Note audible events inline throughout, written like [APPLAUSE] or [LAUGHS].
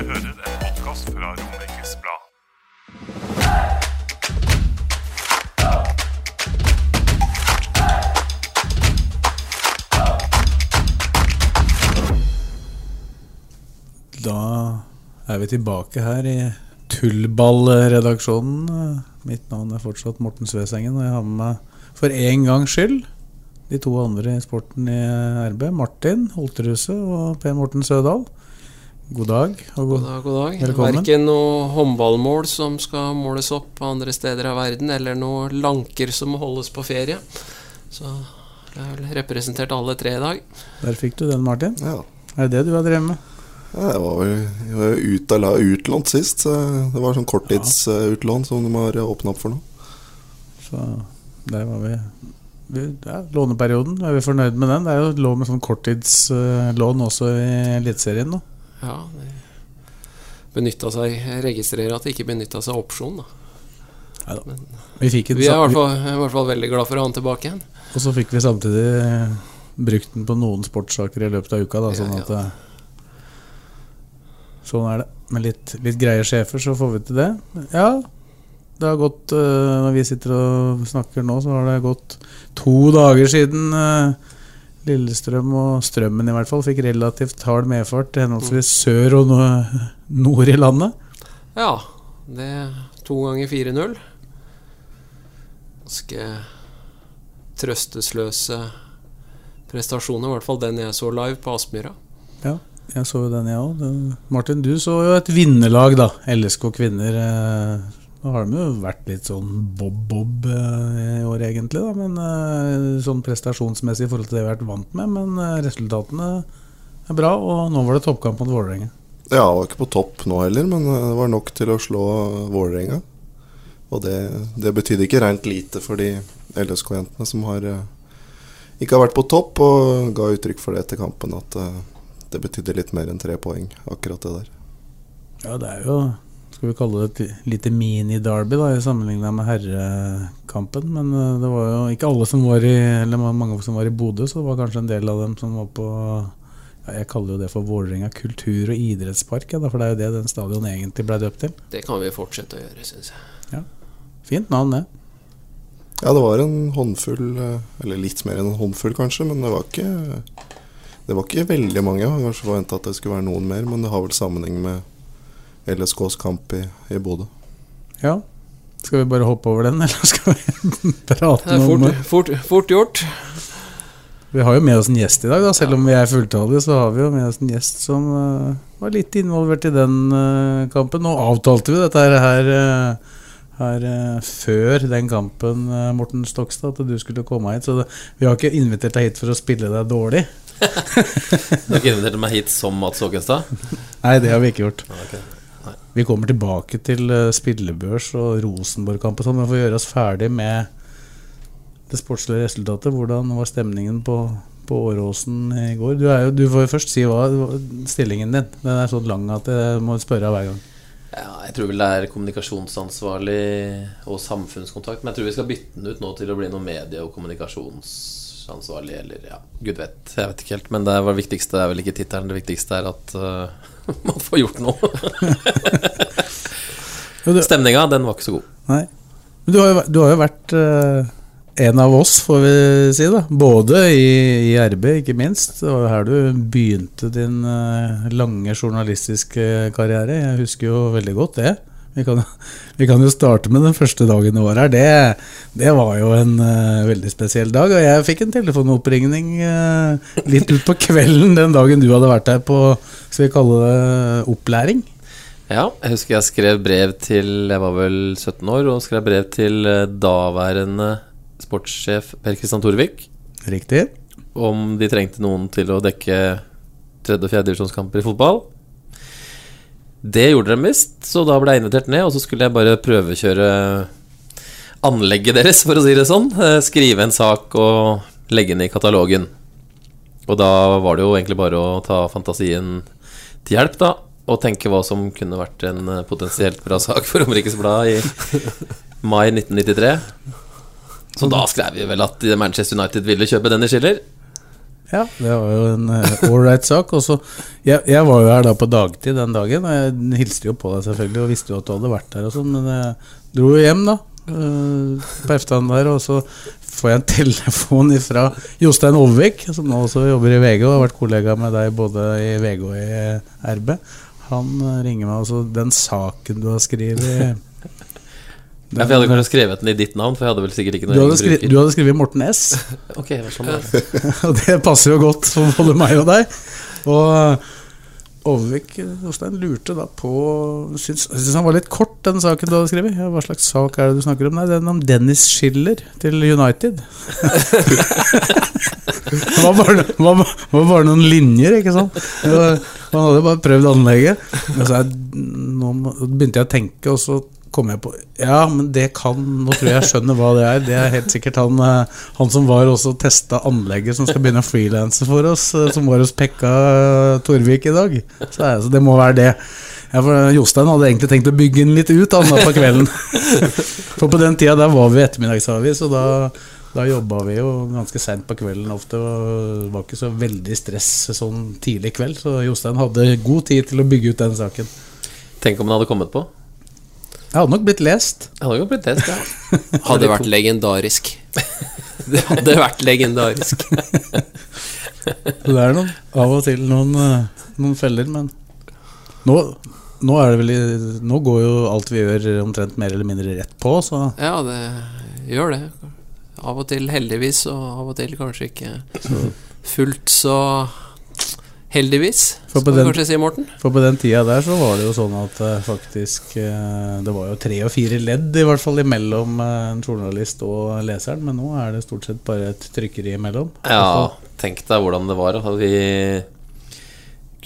Hører en podkast fra Romerikes Blad. Da er vi tilbake her i Tullball-redaksjonen. Mitt navn er fortsatt Morten Svesengen, og jeg har med meg for én gangs skyld de to andre i sporten i RB. Martin Holterhuset og Per Morten Sødal. God dag. Og god, God dag, god dag. Velkommen. Verken noe håndballmål som skal måles opp andre steder av verden, eller noe lanker som må holdes på ferie. Så jeg har vel representert alle tre i dag. Der fikk du den, Martin. Ja. Er det det du har drevet med? Ja, Jeg var vel jeg var ut utlånt sist. Så det var sånn korttidsutlån som de har åpna opp for nå. Så der var vi. vi ja, låneperioden, er vi fornøyd med den? Det er jo lov med sånn korttidslån også i Eliteserien nå. Ja, benytta seg Jeg registrerer at de ikke benytta seg av opsjonen, da. Neida. Vi en Vi er i hvert fall, i hvert fall veldig glad for å ha den tilbake igjen. Og så fikk vi samtidig eh, brukt den på noen sportssaker i løpet av uka. Da, Ja, sånn ja. at eh, Sånn er det. Med litt, litt greie sjefer, så får vi til det. Ja, det har gått eh, Når vi sitter og snakker nå, så har det gått to dager siden eh, Lillestrøm og Strømmen i hvert fall fikk relativt hard medfart henholdsvis sør og nord i landet. Ja, det er to ganger 4-0. Ganske trøstesløse prestasjoner, i hvert fall den jeg så live på Aspmyra. Ja, jeg så jo den, jeg òg. Martin, du så jo et vinnerlag, da. LSK kvinner. eh, Nå har de jo vært litt sånn bob-bob eh, i år, egentlig, da. Men eh, sånn prestasjonsmessig i forhold til det vi har vært vant med. Men eh, resultatene er bra, og nå var det toppkamp mot Vålerenga. Ja, jeg var ikke på topp nå heller, men det var nok til å slå Vålerenga. Og det, det betydde ikke rent lite for de LSK-jentene som har ikke har vært på topp, og ga uttrykk for det etter kampen at det betydde litt mer enn tre poeng, akkurat det der. Ja, det er jo skal vi kalle det et lite mini-derby sammenligna med herrekampen. Men eh, det var jo ikke alle som var i Eller mange som var i Bodø, så det var kanskje en del av dem som var på ja, Jeg kaller jo det for Vålerenga kultur- og idrettspark, ja, for det er jo det den stadion egentlig ble døpt til. Det kan vi fortsette å gjøre, syns jeg. Ja. Fint navn, det. Ja, det var en håndfull, eh, eller litt mer enn en håndfull kanskje, men det var ikke Det var ikke veldig mange. Jeg hadde kanskje forventa at det skulle være noen mer, men det har vel sammenheng med LSKs kamp i, i Bodø. Ja. Skal vi bare hoppe over den, [LAUGHS] eller skal vi prate noe om fort, det? fort, fort gjort. Vi har jo med oss en gjest i dag, da. selv om vi er fulltallige. Så har vi jo med oss en gjest som uh, var litt involvert i den uh, kampen. Nå avtalte vi dette her, uh, her eh, før den kampen, Morten Stokstad, at du skulle komme hit. Så det, vi har ikke invitert deg hit for å spille deg dårlig. [LAUGHS] Du har ikke invitert meg hit som Mats Håkenstad? Nei, det har vi ikke gjort. Ok. Vi kommer tilbake til eh, spillebørs og Rosenborg-kamp og sånn, men får gjøre oss ferdig med det sportslige resultatet. Hvordan var stemningen på, på Åråsen i går? Du, jo, du får jo først si hva stillingen din. Den er så lang at jeg må spørre hver gang. Ja, jeg tror vel det er kommunikasjonsansvarlig og samfunnskontakt. Men jeg tror vi skal bytte den ut nå til å bli noe medie- og kommunikasjonsansvarlig, eller ja, gud vet. Jeg vet ikke helt. Men det var det viktigste er vel ikke tittelen. Det viktigste er at øh, [LAUGHS] man får gjort noe. [LAUGHS] Stemninga, den var ikke så god. Nei. Men du har jo, du har jo vært uh, en av oss, får vi si. da Både i, i RB, ikke minst. Det var her du begynte din uh, lange journalistiske karriere. Jeg husker jo veldig godt det. Vi kan, vi kan jo starte med den første dagen i år her. Det, det var jo en uh, veldig spesiell dag. Og jeg fikk en telefonoppringning uh, litt utpå kvelden den dagen du hadde vært her på skal vi kalle det opplæring. Ja, jeg husker jeg skrev brev til Jeg var vel 17 år og skrev brev til eh, daværende sportssjef Per Kristian Torvik Riktig. om de trengte noen til å dekke tredje- og fjerdedivisjonskamper i fotball. Det gjorde de visst, så da ble jeg invitert ned, og så skulle jeg bare prøvekjøre anlegget deres, for å si det sånn. Eh, Skrive en sak og legge den i katalogen. Og da var det jo egentlig bare å ta fantasien til hjelp, da. Og tenke hva som kunne vært en eh, potensielt bra sak for Romerikes Blad i mai 1993. Så da skrev vi vel at Manchester United ville kjøpe Dennis Schiller. Ja, det var jo en ålreit sak. Og så, jeg, jeg var jo her da på dagtid den dagen, og jeg hilste jo på deg selvfølgelig og visste jo at du hadde vært der og sånn, men jeg dro jo hjem da eh, på eftermiddagen der, og så får jeg en telefon fra Jostein Overvik, som nå også jobber i VG og har vært kollega med deg både i VG og i RB. Han eh, ringer meg og så Den saken du har skrevet Ja, for jeg hadde kanskje skrevet den i ditt navn, for jeg hadde vel sikkert ikke du hadde, skri, du hadde skrevet Morten S. [LAUGHS] Ok, sånn [LAUGHS] og det passer jo godt for både meg og deg. Og Overvik Jostein lurte da på Syns, syns han var litt kort, den saken du hadde skrevet. Ja, hva slags sak er det du snakker om? Nei, den om Dennis Schiller til United. [LAUGHS] det var bare, var, var bare noen linjer, ikke sant? Han hadde bare prøvd anlegget. Men så jeg, nå begynte jeg å tenke, og så kom jeg på Ja, men det kan Nå tror jeg jeg skjønner hva det er. Det er helt sikkert han, eh, han som var også testa anlegget som skal begynne å frilanse for oss, eh, som var hos Pekka eh, Torvik i dag. Så, jeg- så det må være det. Ja, for Jostein hadde egentlig tenkt å bygge den litt ut da på kvelden. [LAUGHS] For på den tida der var vi ettermiddagsavis, og da, da jobba vi jo ganske seint på kvelden ofte. Og det var ikke så veldig stress sånn tidlig kveld, så Jostein hadde god tid til å bygge ut den saken. Tenk om den hadde kommet på. Jeg hadde nok blitt lest. Jeg hadde nok blitt lest, ja. [LAUGHS] Hadde vært legendarisk. [LAUGHS] Det hadde vært legendarisk. [LAUGHS] Det er noen, av og til noen, eh, noen feller, men nå, nå det vel Nå går jo alt vi gjør omtrent mer eller mindre rett på, så Ja, det gjør det. Av og til heldigvis, og av og til kanskje ikke fullt så heldigvis, For skal vi den- kanskje si, Morten. For på den tida der så var det jo sånn at uh, faktisk uh, Det var jo tre og fire ledd i hvert fall imellom uh, en journalist og leseren, men nå er det stort sett bare et trykkeri imellom. Ja, tenk deg hvordan det var. Vi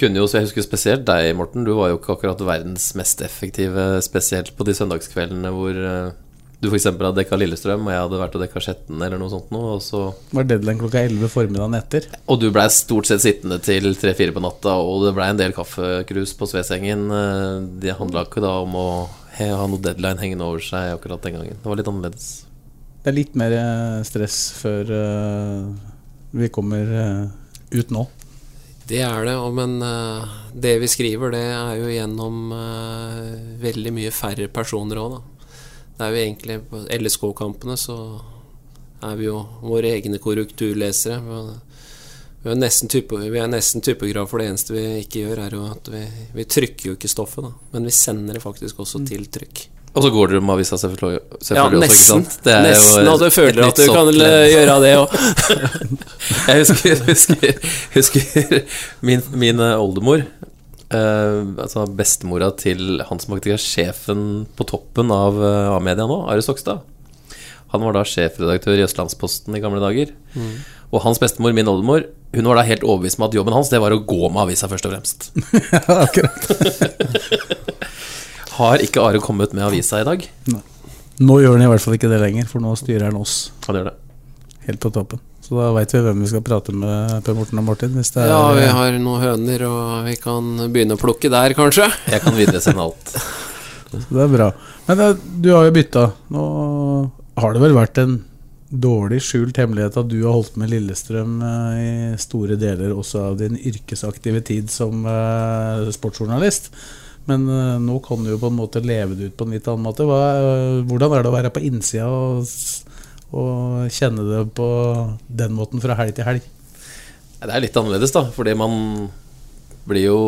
kunne jo, så Jeg husker spesielt deg, Morten. Du var jo ikke akkurat verdens mest effektive, spesielt på de søndagskveldene hvor du f.eks. hadde dekka Lillestrøm, og jeg hadde vært og dekka Skjetten eller noe sånt noe. Og, så, var deadline klokka 11 formiddagen etter. og du blei stort sett sittende til tre-fire på natta, og det blei en del kaffekrus på Svesengen. Eh, Det handla ikke da om å ha noe deadline hengende over seg akkurat den gangen. Det var litt annerledes. Det er litt mer eh, stress før eh, vi kommer ut nå. Det er det, men det vi skriver, det er jo gjennom veldig mye færre personer òg, da. Det er jo egentlig På LSK-kampene så er vi jo våre egne korrekturlesere. Vi er nesten, type, vi er nesten typograf, for det eneste vi ikke gjør, er jo at vi, vi trykker jo ikke stoffet, da. Men vi sender det faktisk også til trykk. Og så går dere med avisa selvfølgelig, Ja, selvfølgelig også, ikke sant? Det er Nesten at du føler at du kan gjøre det òg. [LAUGHS] Jeg husker, husker, husker min, min eh, oldemor eh, Altså bestemora til han som faktisk er sjefen på toppen av uh, A-media nå, Are Sokstad. Han var da sjefredaktør i Østlandsposten i gamle dager. Og hans bestemor, min oldemor, hun var da helt overbevist om at jobben hans det var å gå med avisa, først og fremst. [LAUGHS] ja, Akkurat. [LAUGHS] Har ikke Are kommet med avisa i dag? Nå gjør han i hvert fall ikke det lenger, for nå styrer han oss Han gjør det. helt på toppen. Så da veit vi hvem vi skal prate med, Per Morten og Martin. Hvis det er, Ja, vi har noen høner, og vi kan begynne å plukke der, kanskje. Jeg kan videresende alt. Så det er bra. Men det, du har jo bytta. Nå har det vel vært en dårlig skjult hemmelighet at du har holdt med Lillestrøm eh, i store deler også av din yrkesaktive tid som eh, sportsjournalist. Men eh, nå kan du jo på en måte leve det ut på en litt annen måte. Hva, eh, hvordan er det å være på innsida og, og kjenne det på den måten fra helg til helg? Det er litt annerledes, da, fordi man blir jo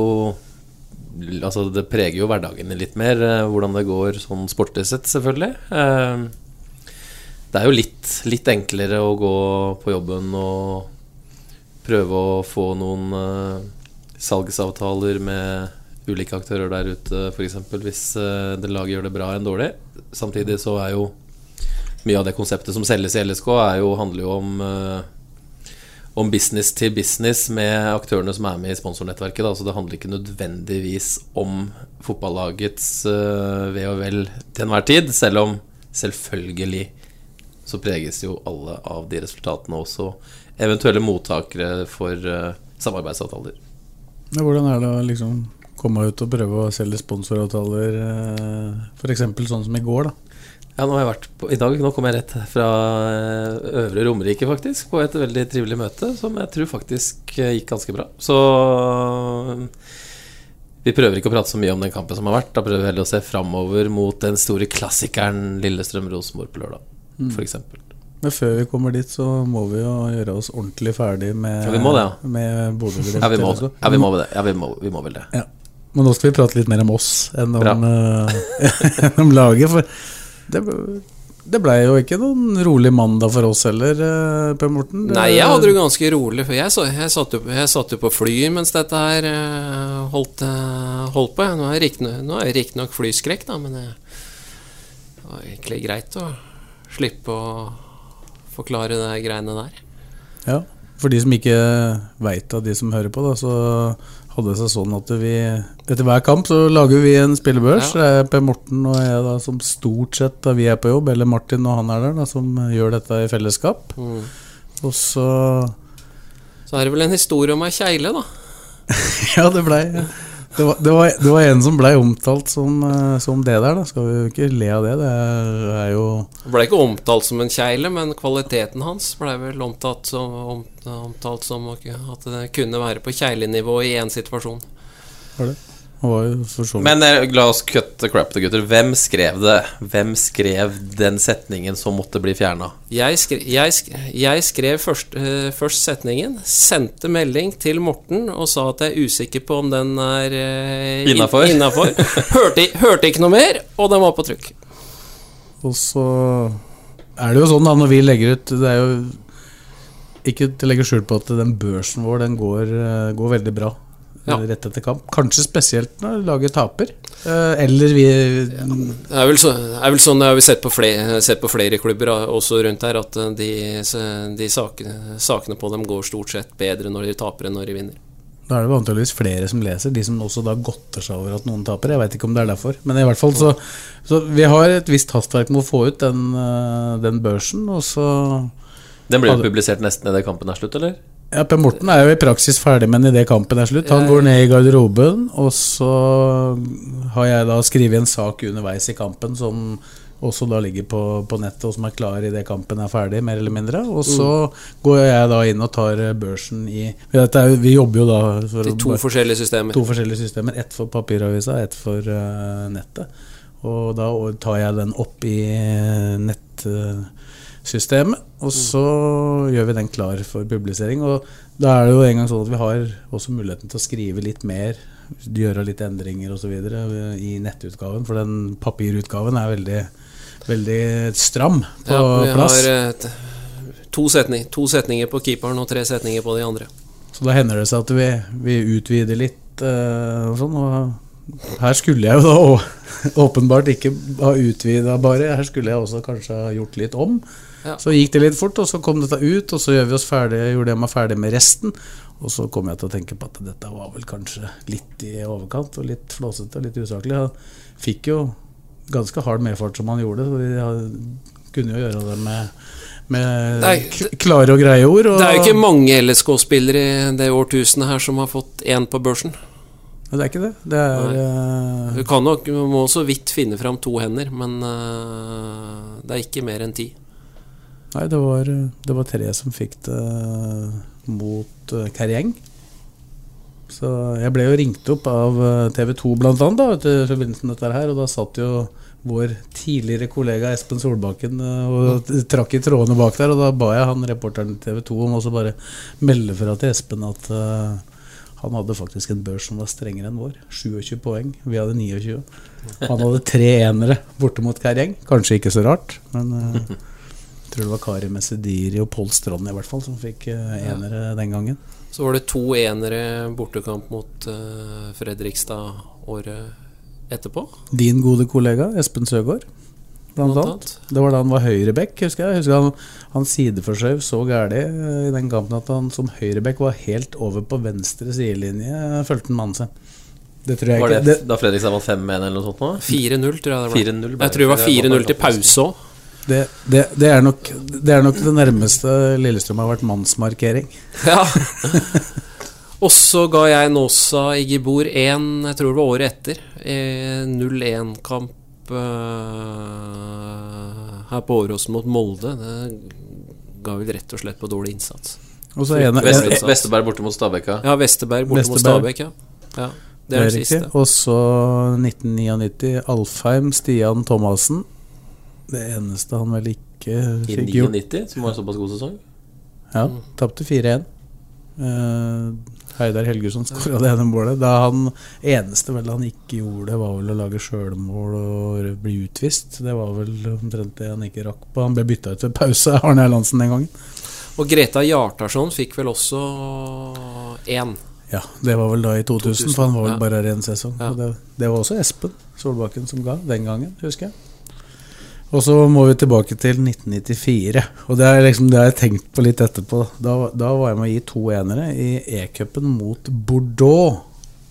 Altså, det preger jo hverdagen litt mer, eh, hvordan det går sånn sportlig sett, selvfølgelig. Eh, Det er jo litt, litt enklere å gå på jobben og prøve å få noen eh, salgsavtaler med ulike aktører der ute, f.eks. hvis det laget gjør det bra enn dårlig. Samtidig så er jo mye av det konseptet som selges i LSK, jo, handler jo om eh, om business til business med aktørene som er med i sponsornettverket. Da. Så det handler ikke nødvendigvis om fotballagets uh, ve og vel til enhver tid, selv om selvfølgelig så preges jo alle av de resultatene også eventuelle mottakere for uh, samarbeidsavtaler. Ja, hvordan er det å liksom komme ut og prøve å selge sponsoravtaler, f.eks. sånn som i går, da? Ja, nå har jeg vært på, I dag nå kom jeg rett fra eh, Øvre Romerike, faktisk, på et veldig trivelig møte som jeg tror faktisk eh, gikk ganske bra. Så vi prøver ikke å prate så mye om den kampen som har vært. Da prøver vi heller å se framover mot den store klassikeren Lillestrøm-Rosenborg på lørdag, mm. f.eks. Men før vi kommer dit, så må vi jo gjøre oss ordentlig ferdig med, ja, vi må det, ja. med. [LAUGHS] Ja, vi må, ja, vi må det. Ja, vi må, vi må vel det. Ja. Men nå skal vi prate litt mer om oss enn om, [LAUGHS] enn om laget. For det, det blei jo ikke noen rolig mandag for oss heller, eh, Per Morten. Nei, jeg hadde det ganske rolig, for jeg, så, jeg, satt, jo, jeg satt, jo, på fly mens dette her eh, holdt, eh, holdt på. Nå er jeg riktignok flyskrekk, da, men det var egentlig greit å slippe å forklare de greiene der. Ja, for de som ikke veit av de som hører på, da, så hadde det seg sånn at vi etter hver kamp så lager vi en spillebørs. Ja. Per Morten og jeg da som stort sett da vi er på jobb, eller Martin og han er der, da, som gjør dette i fellesskap. Mm. Og så Så er det vel en historie om ei kjegle, da. [LAUGHS] ja, det blei det var, det, var, det var, en som blei omtalt som, eh, som, det der, da. Skal vi jo ikke le av det. Det er, jo blei ikke omtalt som en kjegle, men kvaliteten hans blei vel omtalt som, omtalt som at det kunne være på kjeglenivå i én situasjon. Var det? Men eh, la oss cut the crap, gutter. Hvem skrev det? Hvem skrev den setningen som måtte bli fjerna? Jeg, skrev, jeg, jeg skrev først, uh, først, setningen, sendte melding til Morten og sa at jeg er usikker på om den er uh, innafor. hørte, hørte, ikke noe mer, og den var på trykk. Og så er det jo sånn da når vi legger ut Det er jo ikke til å legge skjul på at den børsen vår den går, går veldig bra ja. rett etter kamp. Kanskje spesielt når laget taper. Eh, eller vi ja. Det er vel, så, er vel sånn, det har vi sett på, flere, sett på flere klubber også rundt her, at eh, de, de sakene, sakene, på dem går stort sett bedre når de taper enn når de vinner. Da er det vanligvis flere som leser, de som også da godter seg over at noen taper. Jeg veit ikke om det er derfor. Men i hvert fall så, så Vi har et visst hastverk med å få ut den, eh, den børsen, og så Den blir jo publisert nesten idet kampen er slutt, eller? Ja, Per Morten er jo i praksis ferdig med den idet kampen er slutt. Han går ned i garderoben, og så har jeg da skrevet en sak underveis i kampen som også da ligger på, på nettet, og som er klar idet kampen er ferdig, mer eller mindre. Og så mm. går jeg da inn og tar børsen i er, Vi jobber jo da for I to å, forskjellige systemer. To forskjellige systemer Ett for papiravisa, ett for uh, nettet. Og da tar jeg den opp i nett... Uh, systemet. Og så mm. gjør vi den klar for publisering. Og da er det jo en gang sånn at vi har også muligheten til å skrive litt mer, gjøre litt endringer osv. i nettutgaven. For den papirutgaven er veldig, veldig stram på ja, plass. Vi har et, to, setning, to, setninger på keeperen og tre setninger på de andre. Så da hender det seg at vi, vi utvider litt uh, og sånn. Og her skulle jeg jo da [LAUGHS] åpenbart ikke ha utvida bare. Her skulle jeg også kanskje ha gjort litt om. Ja. Så gikk det litt fort, og så kom dette ut, og så gjør vi oss ferdig, gjorde jeg meg ferdig med resten. Og så kom jeg til å tenke på at dette var vel kanskje litt i overkant, og litt flåsete og litt usaklig. Han fikk jo ganske hard medfart som han gjorde, så vi kunne jo gjøre det med med klare og greie ord. Og det er jo ikke mange LSK-spillere i det årtusenet her som har fått én på børsen. Det er ikke det. det er, uh... Du kan nok, må så vidt finne fram to hender, men uh, det er ikke mer enn ti. Nei, det var, det var tre som fikk det mot uh, Kerjeng. Så jeg ble jo ringt opp av eh, TV 2 blant annet i forbindelse med dette her, og da satt jo vår tidligere kollega Espen Solbakken uh, og trakk i trådene bak der, og da ba jeg han reporteren i TV 2 om også bare melde fra til Espen at uh, han hadde faktisk en børs som var strengere enn vår. 27 poeng. Vi hadde 29. Han hadde tre enere borte mot Kerjeng. Kanskje ikke så rart, men [LAUGHS] tror det var Kari Messediri og Pål Strand i hvert fall som fikk uh, enere ja. den gangen. Så var det to enere bortekamp mot uh, Fredrikstad året etterpå. Din gode kollega Espen Søgaard. blant Blant annet. Det var da han var høyrebekk, husker jeg. husker han, han sideforskjøv så gæli eh, i den kampen at han som høyrebekk var helt over på venstre sidelinje, fulgte han mannen sin. Det tror jeg Var ikke. det Det, da Fredrikstad vant 5-1 eller noe sånt nå? 4-0, tror jeg det ble. jeg tror var. Det var 4-0 til pause òg. Det, det, det, er nok, det er nok det nærmeste Lillestrøm har vært mannsmarkering. Ja. [LAUGHS] Og så ga jeg Nåsa i Gibor 1, jeg tror det var året etter. eh, 0-1-kamp uh, her på Åråsen mot Molde. Det ga vel rett og slett på dårlig innsats. Og så ene, en, Vesterberg borte mot Stabæk. ja. Ja, Vesterberg borte mot. Stabæk, ja. ja. Det er er det siste. Og så 1999, Alfheim, Stian Thomassen. Det eneste han vel ikke I fikk gjort 99, som var en såpass god sesong. Ja, tapte 4-1. Uh, Heidar Helgusson skåra det ene målet. Da han eneste vel han ikke gjorde, var vel å lage sjølmål og bli utvist. Det var vel omtrent det han ikke rakk på. Han ble bytta ut ved pause, [LAUGHS] Arne Erlandsen, den gangen. Og Greta Hjartarsson fikk vel også én. Ja, det var vel da i 2000, for han var vel ja. bare her en sesong. Ja. Det, det var også Espen Solbakken som ga den gangen, husker jeg. Og så må vi tilbake til 1994. Og det er liksom det har jeg tenkt på litt etterpå. Da, da var jeg med å gi to enere i E-cupen mot Bordeaux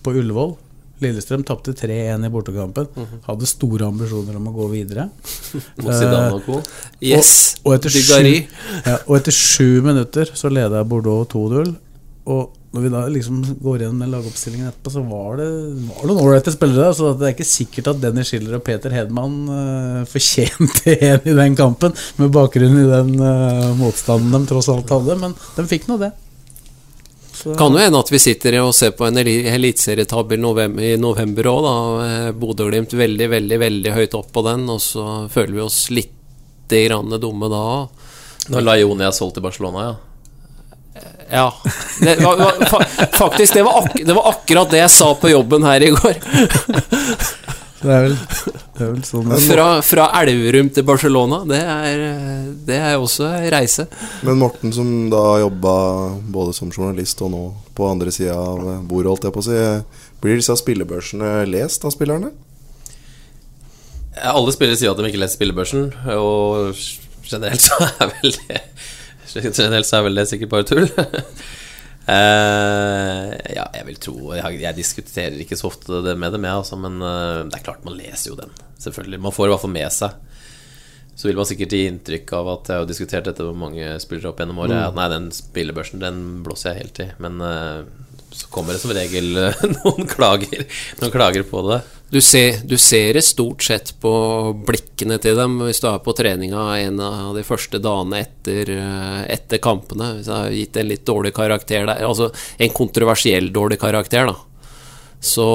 på Ullevål. Lillestrøm tapte 3-1 i bortekampen. Mhm. Hadde store ambisjoner om å gå videre. [LAUGHS] Co. Yes! Og, og, etter sju, ja, og etter sju minutter så leda Bordeaux 2-0. Og når vi da liksom går igjennom den lagoppstillingen etterpå, så var det, var det noen ålreite spillere. der, Så det er ikke sikkert at Dennis Schiller og Peter Hedman uh, fortjente [LAUGHS] en i den kampen, med bakgrunn i den uh, motstanden de tross alt hadde. Men de fikk nå det. Så- Kan jo hende at vi sitter og ser på en eli- eliteserietabell november, i november òg, da. Eh, Bodø-Glimt veldig, veldig, veldig høyt opp på den, og så føler vi oss litt grann dumme da. Når Laioni er solgt til Barcelona, ja. Ja. Det var, var, fa, faktisk, det var, ak det var akkurat det jeg sa på jobben her i går. Det er vel, det er vel sånn Fra, fra Elverum til Barcelona. Det er, det er også ei reise. Men Morten, som da har jobba både som journalist og nå på andre sida av bordet, holdt jeg på å si, blir disse spillebørsene lest av spillerne? Alle spillere sier at de ikke leser spillebørsen, og generelt så er vel det Generelt så er vel det sikkert bare tull. Uh, [LAUGHS] ja, jeg vil tro Jeg, jeg diskuterer ikke så ofte det med dem, jeg, altså, men uh, det er klart man leser jo den. Selvfølgelig. Man får i hvert fall med seg. Så vil man sikkert gi inntrykk av at jeg har diskutert dette med mange spillere opp gjennom året. Mm. At nei, den spillebørsen den blåser jeg helt i. Men uh, så kommer det som regel [LAUGHS] noen klager, noen klager på det. Du ser, du ser det stort sett på blikkene til dem hvis du er på treninga en av de første dagene etter, eh, etter kampene. Hvis jeg har gitt en litt dårlig karakter der, altså en kontroversiell dårlig karakter, da. Så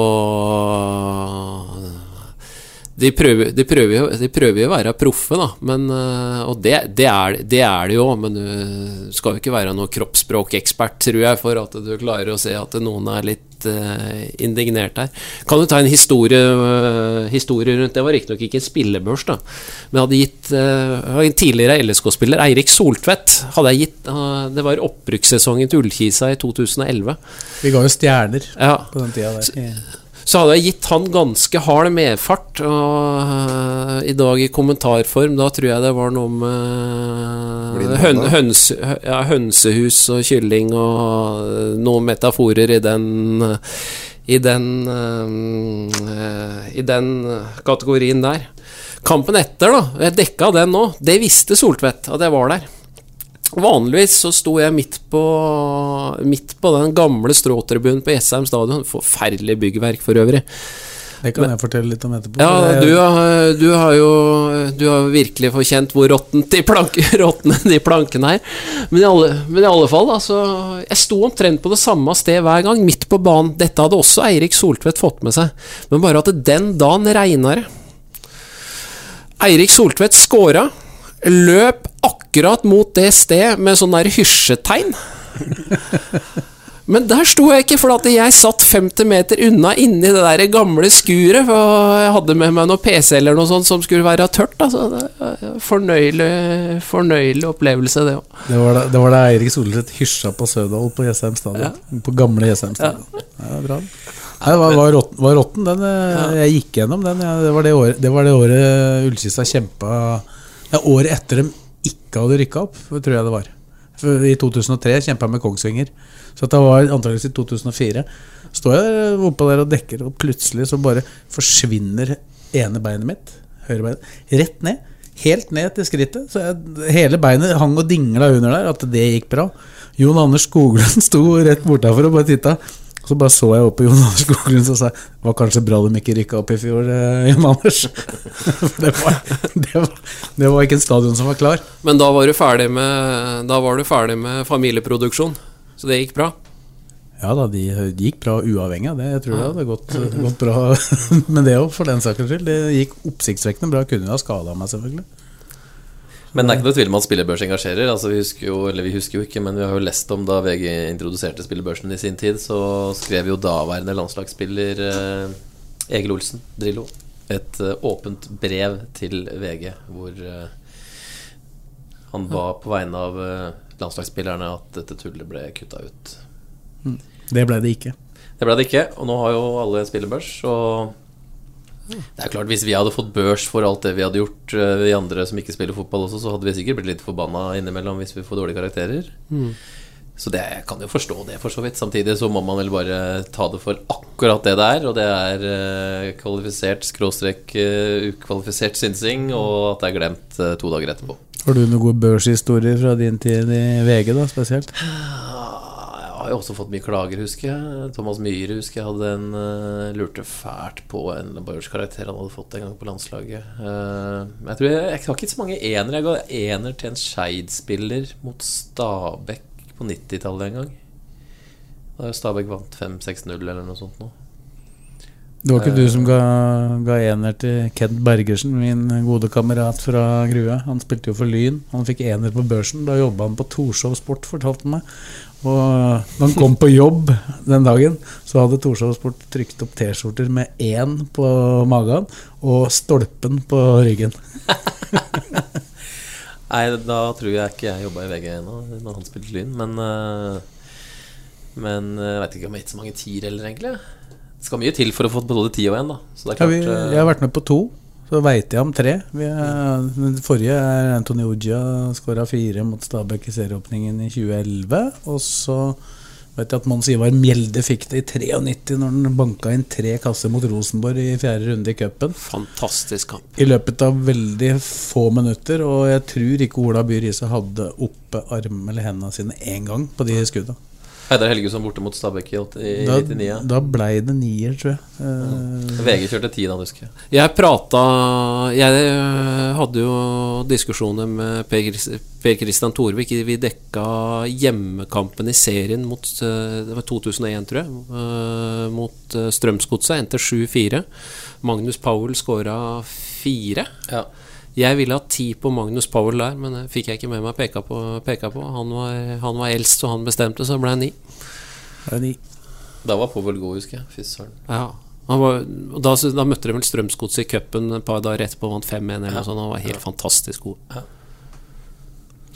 de prøver, de, prøver jo, de prøver jo å være proffe, da. Men, eh, og det, det, er, det er det jo, men du skal jo ikke være noen kroppsspråkekspert, tror jeg, for at du klarer å se at noen er litt uh, indignert her. Kan du ta en historie, uh, historie rundt Det var riktignok ikke en spillebørs, da. Men jeg hadde gitt uh, en tidligere LSK-spiller, Eirik Soltvedt, hadde jeg gitt eh, Det var oppbrukssesongen til Ullkisa i 2011. Vi ga jo stjerner Ja. på den tida der. Så hadde jeg gitt han ganske hard medfart, og øh, i dag i kommentarform, da tror jeg det var noe med høn, høns, ja, hønsehus og kylling og øh, noen metaforer i den i den øh, I den kategorien der. Kampen etter, da. Jeg dekka den nå. Det visste Soltvedt at jeg var der. Vanligvis så sto jeg midt på Midt på den gamle stråtribunen på Jessheim stadion. Forferdelig byggverk for øvrig. Det kan jeg fortelle litt om etterpå. Ja, du har, du har jo Du har virkelig forkjent hvor råttent de, plank, [LAUGHS] de plankene er. Men i, alle, men i alle fall, altså Jeg sto omtrent på det samme sted hver gang, midt på banen. Dette hadde også Eirik Soltvedt fått med seg, men bare at den dagen regna det. Eirik Soltvedt scora, løp akkurat mot det sted med sånn der hysjetegn. Men der sto jeg ikke, for at jeg satt 50 meter unna inni det der gamle skuret. Og jeg hadde med meg noe PC eller noe sånt som skulle være tørt. Altså, fornøyelig, fornøyelig opplevelse, det òg. Det var da, det var da Eirik Solseth hysja på Sødal på Jessheim stadion. På gamle Jessheim stadion. Ja. Ja, bra. Nei, det var, var, rotten, var rotten, den. eh, Jeg gikk gjennom den. Ja, det, var det, året, det var det året Ullkista kjempa ja, Året etter de ikke hadde rykka opp, tror jeg det var. For I 2003 kjempa jeg med Kongsvinger. Så det var antakeligvis i 2004. Står jeg oppå der og dekker, og plutselig så bare forsvinner ene beinet mitt, høyrebeinet, rett ned. Helt ned til skrittet. Så jeg, hele beinet hang og dingla under der. At det gikk bra. Jon Anders Skoglund [LAUGHS] sto rett bortafor og bare titta. Så bare så jeg opp på Jon Anders Skoglund og sa Det var kanskje bra de ikke rykka opp i fjor, eh, Jon Anders. [LAUGHS] Det var, det, var, det var ikke en stadion som var klar. Men da var du ferdig med, da var du ferdig med familieproduksjon, så det gikk bra? Ja da, de, de gikk bra uavhengig av det. Jeg tror det hadde gått, gått bra [LAUGHS] med det òg, for den saks skyld. Det gikk oppsiktsvekkende bra. Kunne jo ha skada meg, selvfølgelig. Men det er ikke noe tvil om at spillebørs engasjerer. Altså Vi husker jo, eller vi husker jo ikke, men vi har jo lest om da VG introduserte spillebørsen i sin tid, så skrev jo daværende landslagsspiller eh, Egil Olsen, Drillo, et eh, åpent brev til VG hvor eh, han ba på vegne av eh, landslagsspillerne at dette tullet ble kutta ut. Det ble det ikke. Det ble det ikke, og nå har jo alle spillebørs. Og det er klart hvis vi hadde fått børs for alt det vi hadde gjort, eh, vi andre som ikke spiller fotball også, så hadde vi sikkert blitt litt forbanna innimellom hvis vi får dårlige karakterer. Mm. Så det, jeg kan jo forstå det, for så vidt. Samtidig så må man vel bare ta det for akkurat det det er. Og det er eh, kvalifisert skråstrek eh, ukvalifisert synsing, og at det er glemt eh, to dager etterpå. Har du noen gode børshistorier fra din tid i VG, da, spesielt? Har jo også fått mye klager, husker jeg. Thomas Myhre husker jeg hadde en uh, lurte fælt på en karakter han hadde fått en gang på landslaget. Uh, jeg tror jeg, jeg har ikke så mange enere. Jeg ga ener til en Skeid-spiller mot Stabæk på 90-tallet en gang. Da Stabæk vant 5-6-0 eller noe sånt nå. Det var ikke du som ga, ga ener til Kent Bergersen, min gode kamerat fra Grue. Han spilte jo for Lyn. Han fikk ener på børsen. Da jobba han på Torshov Sport, fortalte han meg. Og da han kom på jobb den dagen, så hadde Torshov Sport trykt opp T-skjorter med én på magen og stolpen på ryggen. [LAUGHS] Nei, da tror jeg ikke jeg jobba i VG ennå, når han spilte Lyn. Men, uh, men uh, jeg veit ikke om jeg har gitt så mange tier heller, egentlig. Det skal mye til for å få både ti og én, da. Så det er Ja, vi, jeg har vært med på to, så veit jeg om tre. Vi er, den forrige er Antony Ujja, skåra fire mot Stabæk i serieåpningen i 2011. Og så vet jeg at Mons Ivar Mjelde fikk det i 93 når han banka inn tre kasser mot Rosenborg i fjerde runde i cupen. Fantastisk kamp. I løpet av veldig få minutter, og jeg tror ikke Ola By Riise hadde oppe armen eller hendene sine én gang på de skudda. Heidar Helgesson borte mot Stabæk i, åtte- i Da, 99. da blei det nier, tror jeg. Eh, VG kjørte ti da, husker jeg. Jeg prata Jeg øh, hadde jo diskusjoner med Per Kristian Christian Thorvik. Vi dekka hjemmekampen i serien mot øh, Det var 2001, tror jeg. Mot Strømsgodset. Endte 7-4. Magnus Powell skåra fire. Ja. Jeg ville ha ti på Magnus Powell der, men det fikk jeg ikke med meg peka på. Peka på. Han, var, han var eldst, og han bestemte, så det ble ni. det ni. Da var Powell god, husker jeg. Fy søren. Ja. Han var, og da, da møtte de vel Strømsgodset i cupen et par dager etterpå, vant 5-1 eller noe sånt. Han var helt fantastisk god.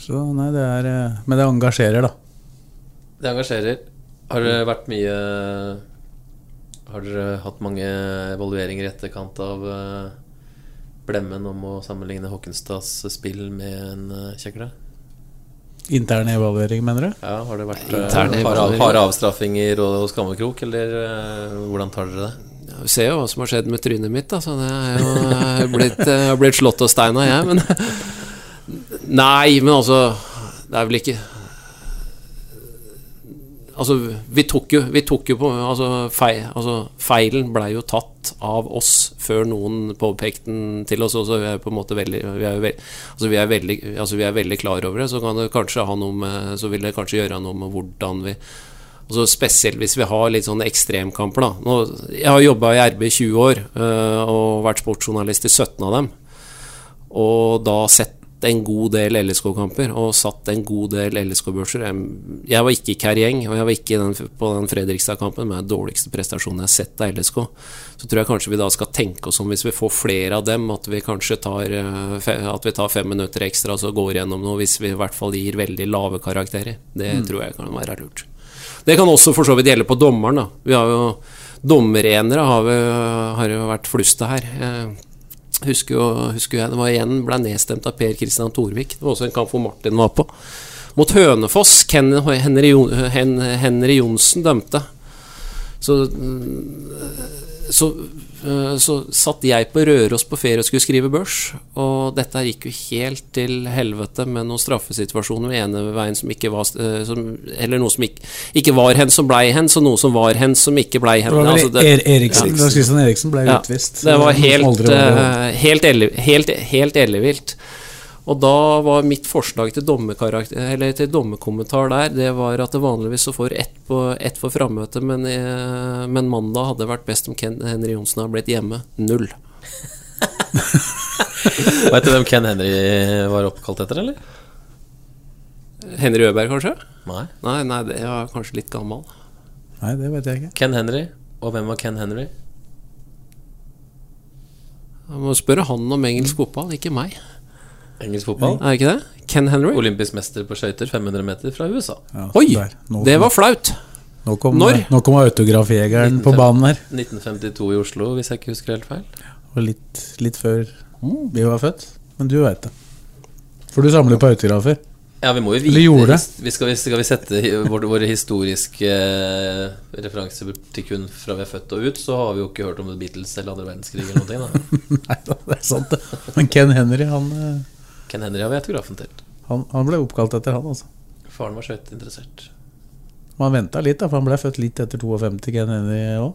Så nei, det er Men det engasjerer, da. Det engasjerer. Har det vært mye Har dere hatt mange evalueringer i etterkant av eh, blemmen om å sammenligne Håkenstads spill med en uh, kjekle? Intern evaluering, mener du? Ja, Har det vært Intern uh, harde, harde avstraffinger og, skammekrok, eller eh, hvordan tar dere det? Ja, Vi ser jo hva som har skjedd med trynet mitt. Da, så det er jo jeg blitt, jeg har blitt slått og steina, jeg. Men [LAUGHS] Nei, men altså Det er vel ikke Altså, vi tok jo, vi tok jo på altså, feil, altså, Feilen blei jo tatt av oss før noen påpekte den til oss. Så vi er på en måte veldig Vi er, veld, altså, vi er, veldig, altså, vi er veldig klar over det. Så kan det kanskje ha noe med Så vil det kanskje gjøre noe med hvordan vi Altså Spesielt hvis vi har litt sånne ekstremkamper. da Nå, Jeg har jobba i RB i 20 år øh, og vært sportsjournalist i 17 av dem. Og da sett en god del LSK-kamper og satt en god del LSK-børser. Jeg, jeg var ikke i Kærgjeng, og jeg var ikke den, på den Fredrikstad-kampen med den dårligste prestasjonen jeg har sett av LSK. Så tror jeg kanskje vi da skal tenke oss om, hvis vi får flere av dem, at vi kanskje tar, eh, at vi tar fem minutter ekstra og så går gjennom noe, hvis vi i hvert fall gir veldig lave karakterer. Det Mm. tror jeg kan være lurt. Det kan også for så vidt gjelde på dommeren. da Vi har jo Dommerenere har, vi, har jo vært flustet her. Husker jo husker jeg, Det var igjen ble nedstemt av Per Kristian Thorvik. Det var også en kamp hvor Martin var på. Mot Hønefoss. Ken, Henry, Hen, Henry Johnsen dømte. Så, mm, så, så satt jeg på Røros på ferie og skulle skrive børs, og dette her gikk jo helt til helvete med noen straffesituasjoner ved ene veien som ikke var eh, som, Eller noe som ikke, ikke var hen, som blei hen, så noe som var hen, som ikke blei hen. Det var Altså, det- er Eriksen, Ja. Lars Kristian Eriksen ble Ja, utvist. Det var helt, eh, helt, helt, helt ellevilt. Og da var mitt forslag til, til dommerkommentar der Det var at det vanligvis så får ett på ett for frammøte, men, eh, men mandag hadde vært best om Ken Henry Johnsen hadde blitt hjemme. Null. [LAUGHS] Vet du hvem Ken Henry var oppkalt etter, eller? Henry Øberg, kanskje? Nei. Nei, nei, det var kanskje litt gammel. Nei, det vet jeg ikke. Ken Henry. Og hvem var Ken Henry? Jeg må spørre han om engelsk fotball, ikke meg. Engelsk fotball? Er det ikke det? Ken Henry? Olympisk mester på skøyter, 500 meter fra USA. Ja, Oi! Det var flaut. Nå kom, Når? nå kom autografjegeren på banen her. 1952 i Oslo, hvis jeg ikke husker helt feil. Og litt, litt før vi var født. Men du veit det. For du samler på autografer. Ja, vi må jo vite det. vi skal, vi, skal vi sette våre, våre historiske eh, referanser til kun fra vi er født og ut, så har vi jo ikke hørt om The Beatles eller andre verdenskrig eller noe. Da. [LAUGHS] Nei da, det er sant, det. Men Ken Henry, han, eh, Ken Henry har vi autografen til. han, han ble oppkalt etter han, altså. Faren var skøyteinteressert. Man venta litt, da, for han ble født litt etter 52, Ken Henry òg.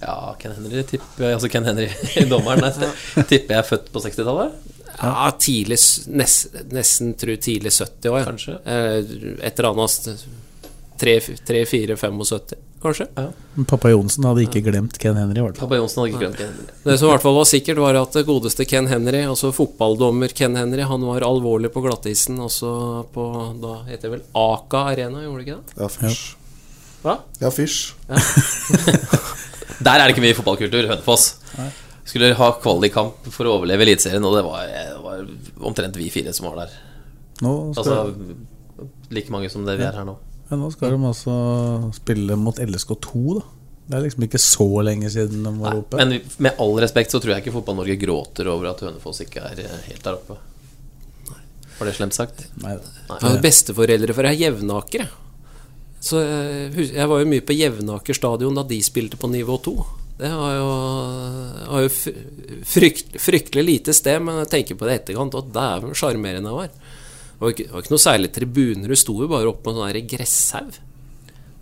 Ja, Ken Henry tipper Altså Ken Henry, [LAUGHS] dommeren, nei, tipper jeg er født på 60-tallet. Ja, tidlig nest, Nesten tror tidlig 70 år. Kanskje. Eh, Et eller annet 3-4-75, kanskje. Ja. Men Pappa Johnsen hadde ikke glemt Ken Henry. i hvert fall. Pappa Johnsen hadde ikke glemt Ken Henry. Det som i hvert fall var sikkert, var at det godeste Ken Henry, altså fotballdommer Ken Henry, han var alvorlig på glattisen også på Da heter det vel Aka Arena, gjorde det ikke det? Ja, fysj. Hva? Ja, fysj. [LAUGHS] Der er det ikke mye fotballkultur. Hønefoss. Skulle ha kvalikkamp for å overleve Eliteserien, og det var, det var omtrent vi fire som var der. Nå skal, Altså like mange som det vi er her nå. Ja, nå skal de altså spille mot LSK2, da. Det er liksom ikke så lenge siden de var oppe. Men med all respekt så tror jeg ikke Fotball-Norge gråter over at Hønefoss ikke er eh, helt der oppe. Var det slemt sagt? Nei, Jeg har besteforeldre fra Jevnaker. jeg. Så jeg, jeg var jo mye på Jevnaker stadion da de spilte på nivå 2. Det var jo, var jo frykt, fryktelig lite sted, men jeg tenker på det i etterkant, og dæven sjarmerende det var. Var, ikke, det var ikke noe særlig tribuner, du sto jo bare oppe på en sånn gresshaug.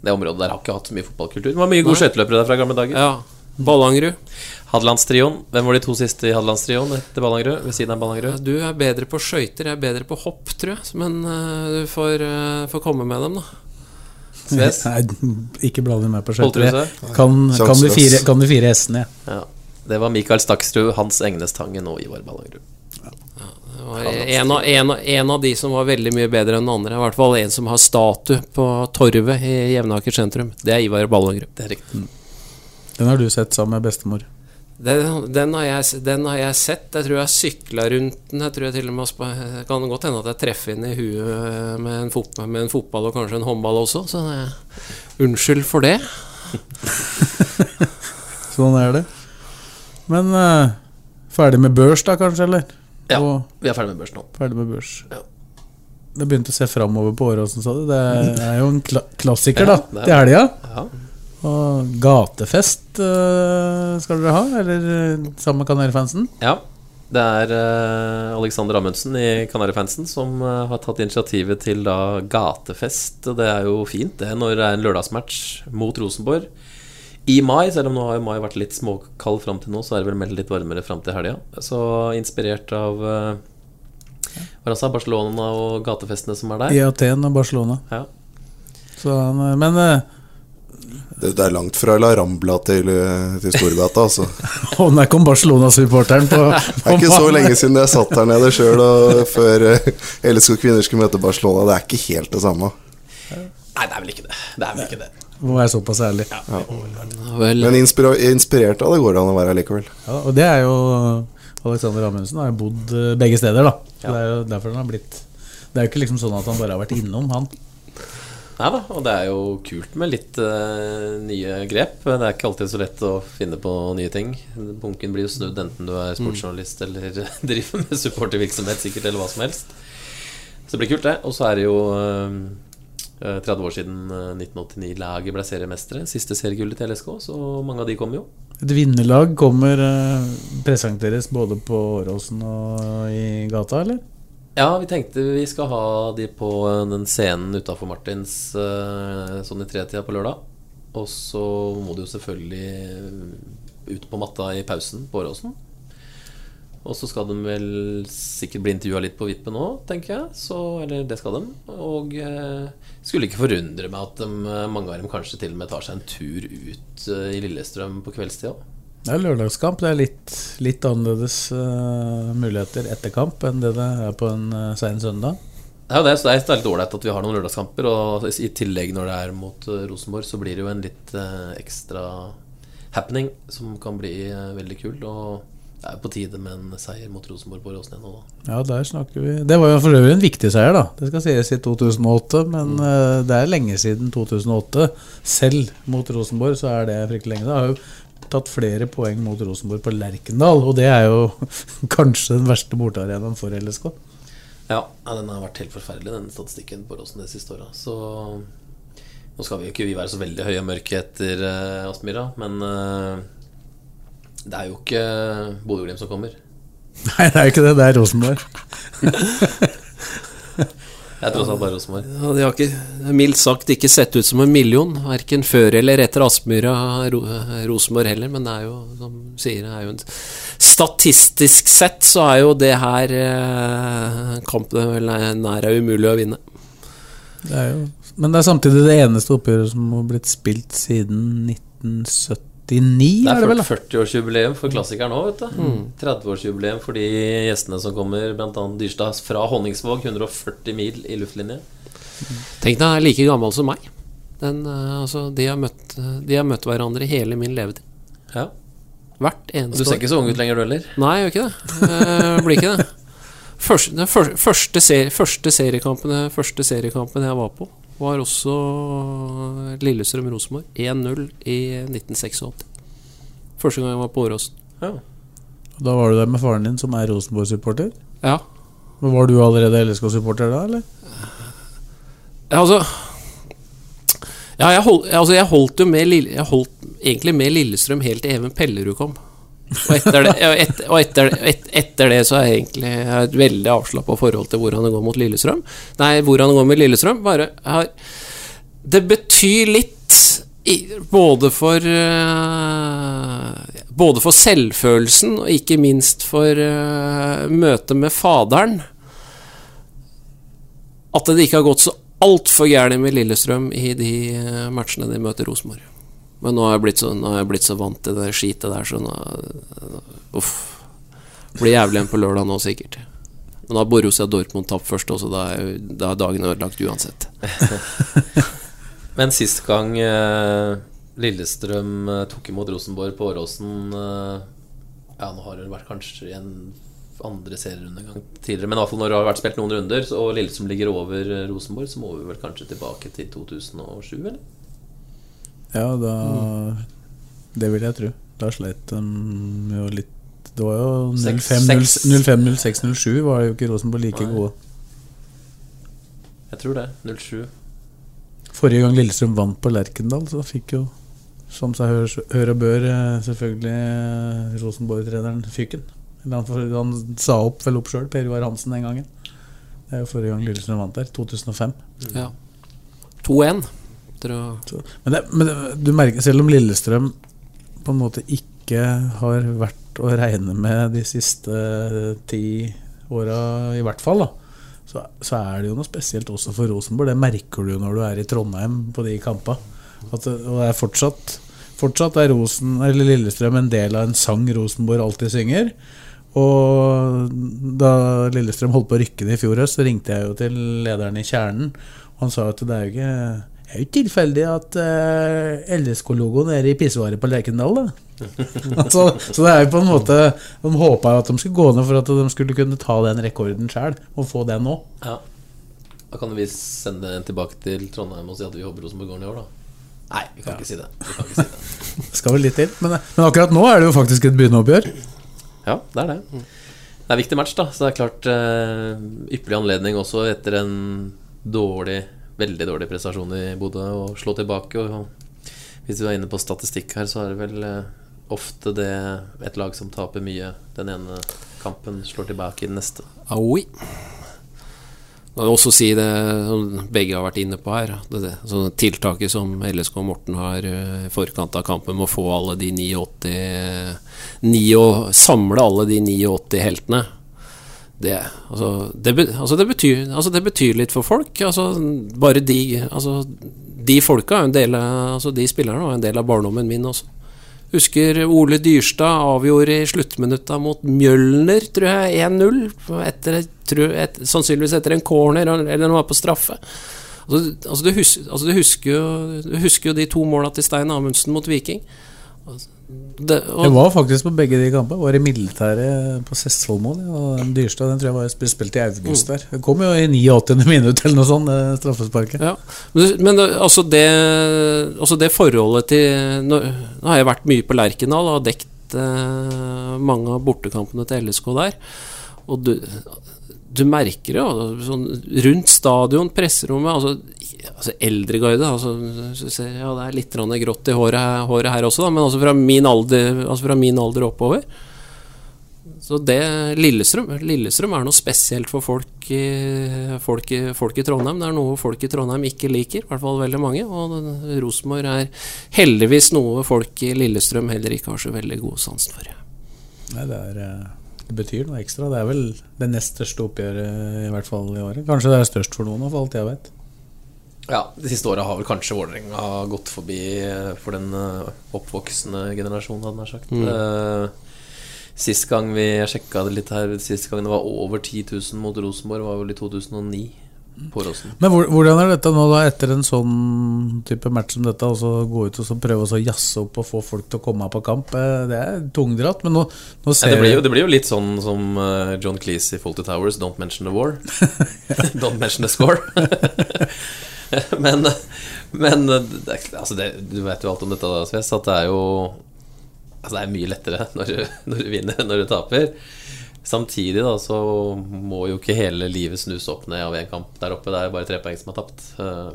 Det området der har ikke hatt så mye fotballkultur. Det var mye gode skøyteløpere der fra gamle dager. Ja, Ballangerud. Hadelandstrioen. Hvem var de to siste i Hadelandstrioen etter Ballangerud? Ved siden av Ballangerud? Du er bedre på skøyter, jeg er bedre på hopp, tror jeg. Men uh, du får, uh, får komme med dem, da. Sves? [LAUGHS] Nei, ikke blande meg på skøyter. Kan, kan, fire, kan de fire hestene, jeg. Ja. Det var Mikael Staksrud, Hans Engnestangen og Ivar Ballangerud. Det var en av, en, av, en av de som var veldig mye bedre enn den andre. I hvert fall en som har statue på Torvet i Jevnaker sentrum. Det er Ivar Ballangerud. Det er riktig. Den har du sett sammen med bestemor. Den, den, har jeg, den har jeg sett. Jeg tror jeg sykla rundt den. Jeg tror jeg til og med spa- Det kan godt hende at jeg treffer inn i huet med en, fotball, med en fotball og kanskje en håndball også, så det, unnskyld for det. [LAUGHS] Sånn er det. Men uh, ferdig med børs, da, kanskje? Eller? Ja, vi er ferdig med børs nå. ferdig med børs. Ja. Det begynte å se framover på året, åssen sa du? Det er jo en kla klassiker, da, Ja, det til helga. Ja. Og gatefest uh, skal dere ha? Eller eh, sammen med Kanarifansen? ja. Det er uh, Alexander Amundsen i Kanarifansen som uh, har tatt initiativet til da gatefest. Og det er jo fint, det, når det er en lørdagsmatch mot Rosenborg. I mai, selv om nå har mai vært litt småkald fram til nå, så er det vel meldt litt varmere fram til helga. Så inspirert av hva sa Barcelona og gatefestene som er der. I Aten og Barcelona. Ja. Så eh, men eh, Det, det er langt fra La Rambla til, til Storgata, altså. [LAUGHS] Og der kom Barcelona-supporteren på, [LAUGHS] Det er ikke så lenge siden jeg satt her nede sjøl før LSK kvinner skulle møte Barcelona. Det er ikke helt det samme. Nei, det er vel ikke det. Det er vel ikke det. Må være såpass ærlig. Ja. Men inspirert av det går det an å være likevel. Ja, og det er jo Alexander Amundsen har jo bodd eh, begge steder, da. Det er jo derfor han har blitt Det er jo ikke liksom sånn at han bare har vært innom, han. Nei da, og det er jo kult med litt uh, nye grep. Det er ikke alltid så lett å finne på nye ting. Bunken blir jo snudd enten du er sportsjournalist eller [LAUGHS] driver med supportervirksomhet, sikkert, eller hva som helst. Så det blir kult, det. Og så er det jo eh, 30 år siden eh, 1989-laget ble seriemestere. Siste seriegullet til LSK, så mange av de kommer jo. Et vinnerlag kommer eh, presenteres både på Åråsen og i gata, eller? Ja, vi tenkte vi skal ha de på eh, den scenen utafor Martins eh, sånn i tretida på lørdag. Og så må de jo selvfølgelig ut på matta i pausen på Åråsen. Og så skal de vel sikkert bli intervjua litt på vippen nå, tenker jeg. Så, eller det skal de. Og eh, skulle ikke forundre meg at de, eh, mange av dem kanskje til og med tar seg en tur ut eh, i Lillestrøm på kveldstida. Det er lørdagskamp. Det er litt, litt annerledes uh, muligheter etter kamp enn det det er på en uh, sein søndag. Det er det, er litt ålreit at vi har noen lørdagskamper. Og i tillegg når det er mot eh, Rosenborg, så blir det jo en litt uh, ekstra happening som kan bli eh, veldig kul. Og det er på tide med en seier mot Rosenborg på igjen nå, da. Ja, der snakker vi Det var jo for øvrig en viktig seier, da. Det skal sies i 2008, men eh, det er lenge siden 2008. Selv mot Rosenborg så er det fryktelig lenge. Det har jo tatt flere poeng mot Rosenborg på Lerkendal, og det er jo [LAUGHS] kanskje den verste bortearenaen for LSK. Ja, den har vært helt forferdelig, den statistikken på Åråsen de siste åra. Så nå skal vi jo ikke vi være så veldig høye og mørke etter uh, Aspmyra, men eh, det er jo ikke Bodø-Glimt som kommer. Nei, det er jo ikke det. Det er Rosenborg. Jeg tror også det er Rosenborg. Ja, de har ikke, mildt sagt ikke sett ut som en million, verken før eller etter Aspmyra Rosenborg heller, men det er jo, som sier, det er jo en, statistisk sett så er jo det her eh, kampen vel nær er umulig å vinne. Det jo, men det er samtidig det eneste oppgjøret som har blitt spilt siden 1970. 89, er det vel? Det er 40-årsjubileum for klassikeren òg. Mm. 30-årsjubileum for de gjestene som kommer, bl.a. Dyrstad fra Honningsvåg. 140 mil i luftlinje. Tenk deg, like gammel som meg. Den, eh, altså, de, har møtt, de, har møtt, hverandre hele min levetid. Ja. Hvert eneste år. Du ser ikke så ung ut lenger, du heller? Nei, jeg gjør ikke det. Jeg blir ikke det. Første, første, første, serie, første seriekampen, første seriekampen jeg var på var også Lillestrøm-Rosenborg. 1-0 i 1986. Første gang jeg var på Åråsen. Ja. Da var du der med faren din, som er Rosenborg-supporter. Ja. Men Var du allerede LSK-supporter da, eller? Ja, Altså Ja, jeg, hold, altså jeg holdt jo med Lille, Jeg holdt egentlig med Lillestrøm helt til Even Pellerud kom. Og etter det, og etter, et, etter det så er jeg egentlig jeg har et veldig avslappa forhold til hvordan det går mot Lillestrøm. Nei, hvordan det går med Lillestrøm. Bare har, Det betyr litt både for eh, Både for selvfølelsen og ikke minst for eh, møtet med faderen at det ikke har gått så altfor gærent med Lillestrøm i de eh, matchene de møter Rosenborg. Men nå har jeg blitt så, jeg blitt så vant til det skitet der, så nå Uff. Blir jævlig igjen på lørdag nå, sikkert. Men da har Borussia Dortmund tapt først også, da er, da er dagen ødelagt uansett. [LAUGHS] Men sist gang eh, Lillestrøm eh, tok imot Rosenborg på Åråsen eh, Ja, nå har det vært kanskje en andre serierunde en gang tidligere, men fall når det har vært spilt noen runder, og Lillestrøm ligger over eh, Rosenborg, så må vi vel kanskje tilbake til 2007, eller? Ja, da Det vil jeg tro. Da sleit de jo litt Det var jo 05-06-07 var jo ikke Rosenborg like Nei. gode. Jeg tror det. 07. Forrige gang Lillestrøm vant på Lerkendal, så fikk jo, som seg hør, hør og bør, eh, selvfølgelig eh, Rosenborg-treneren fyken. Han, han sa opp vel opp sjøl, Per Ivar Hansen, den gangen. Det er jo forrige gang Lillestrøm vant der. 2005. Ja. 2-1. Å men det, men det, du merker, selv om Lillestrøm på en måte ikke har vært å regne med de siste ti åra, i hvert fall, da, så, så er det jo noe spesielt også for Rosenborg. Det merker du når du er i Trondheim på de kampene. At og det er fortsatt Fortsatt er Rosen, Lillestrøm en del av en sang Rosenborg alltid synger. Og da Lillestrøm holdt på å rykke det i fjor høst, så ringte jeg jo til lederen i Kjernen. Og han sa at det er jo ikke, det er jo ikke tilfeldig at uh, LSK-logoen er i pissevaret på Lerkendal. Da. [LAUGHS] så, så det er jo på en måte De håpa jo at de skulle gå ned for at de skulle kunne ta den rekorden sjøl, og få den nå. Ja. Da kan vi sende en tilbake til Trondheim og si at vi håper Rosenborg går ned i år, da. Nei, vi kan ikke si det. Vi kan ikke si det. [LAUGHS] Skal vel litt til. Men, men akkurat nå er det jo faktisk et begynneoppgjør. Ja, det er det. Det er en viktig match, da. Så det er klart uh, ypperlig anledning også etter en dårlig, veldig dårlig prestasjon i Bodø og slå tilbake. Og hvis du er inne på statistikk her, så er det vel uh, ofte det et lag som taper mye den ene kampen, slår tilbake i den neste. Aoi. Jeg vil også si det som begge har vært inne på her. Det, det, så tiltaket som LSK og Morten har eh, i forkant av kampen med å få alle de 89 9, Samle alle de 89 heltene. Det, altså, det, altså det, betyr, altså det betyr litt for folk. Altså, bare de altså, De folka er en del av Altså de spillerne var en del av barndommen min også. Husker Ole Dyrstad avgjorde i sluttminutta mot Mjølner, tror jeg, 1-0. Et, sannsynligvis etter en corner eller noe på straffe. Altså, altså, du, husker, altså du, husker jo, du, husker jo, de to måla til Stein Amundsen mot Viking. Det, og, jeg var faktisk på begge de kampene. Var i militæret på Sessvollmoen. Ja, Dyrstad den tror jeg var spilt i august der. Det kom jo i 89. minutt eller noe sånt, straffesparket. Ja. Men, men altså, det, altså det forholdet til Nå, nå, har jeg vært mye på Lerkendal og har dekt eh, mange av bortekampene til LSK der. Og du, du merker jo sånn, rundt stadion, presserommet altså, altså Eldreguide altså, ja, Det er litt grått i håret, håret her også, da, men altså fra, alder, altså fra min alder oppover. Så det Lillestrøm, Lillestrøm er noe spesielt for folk i, folk, folk i, Trondheim. Det er noe folk i Trondheim ikke liker, i hvert fall veldig mange. Og Rosenborg er heldigvis noe folk i Lillestrøm heller ikke har så veldig god sans for. Nei, det, er, eh, det betyr noe ekstra. Det er vel det nest største oppgjøret i hvert fall i året. Kanskje det er størst for noen, for alt jeg vet. Ja, De siste åra har vel kanskje Vålerenga gått forbi eh, for den eh, oppvoksende generasjonen, hadde jeg sagt. Mm. Uh, sist gang vi sjekka det litt her, sist gang det var over 10 000 mot Rosenborg, var vel i 2009. På Rosen. Men hvordan er dette nå, da, etter en sånn type match som dette? Altså Gå ut og så prøve å jazze opp og få folk til å komme på kamp. Det er tungdratt, men nå, nå ser ja, det, blir jo, det, blir jo, litt sånn som John Cleese i Faulty Towers, 'Don't mention the war'. [LAUGHS] Don't mention the score. [LAUGHS] men, men det, altså det, du vet jo alt om dette, da, Sves, at det er jo Altså det er mye lettere [LAUGHS] når du, når du vinner enn når du taper. Samtidig da så må jo ikke hele livet snus opp ned av én kamp der oppe. Det er bare tre poeng som er tapt. Eh,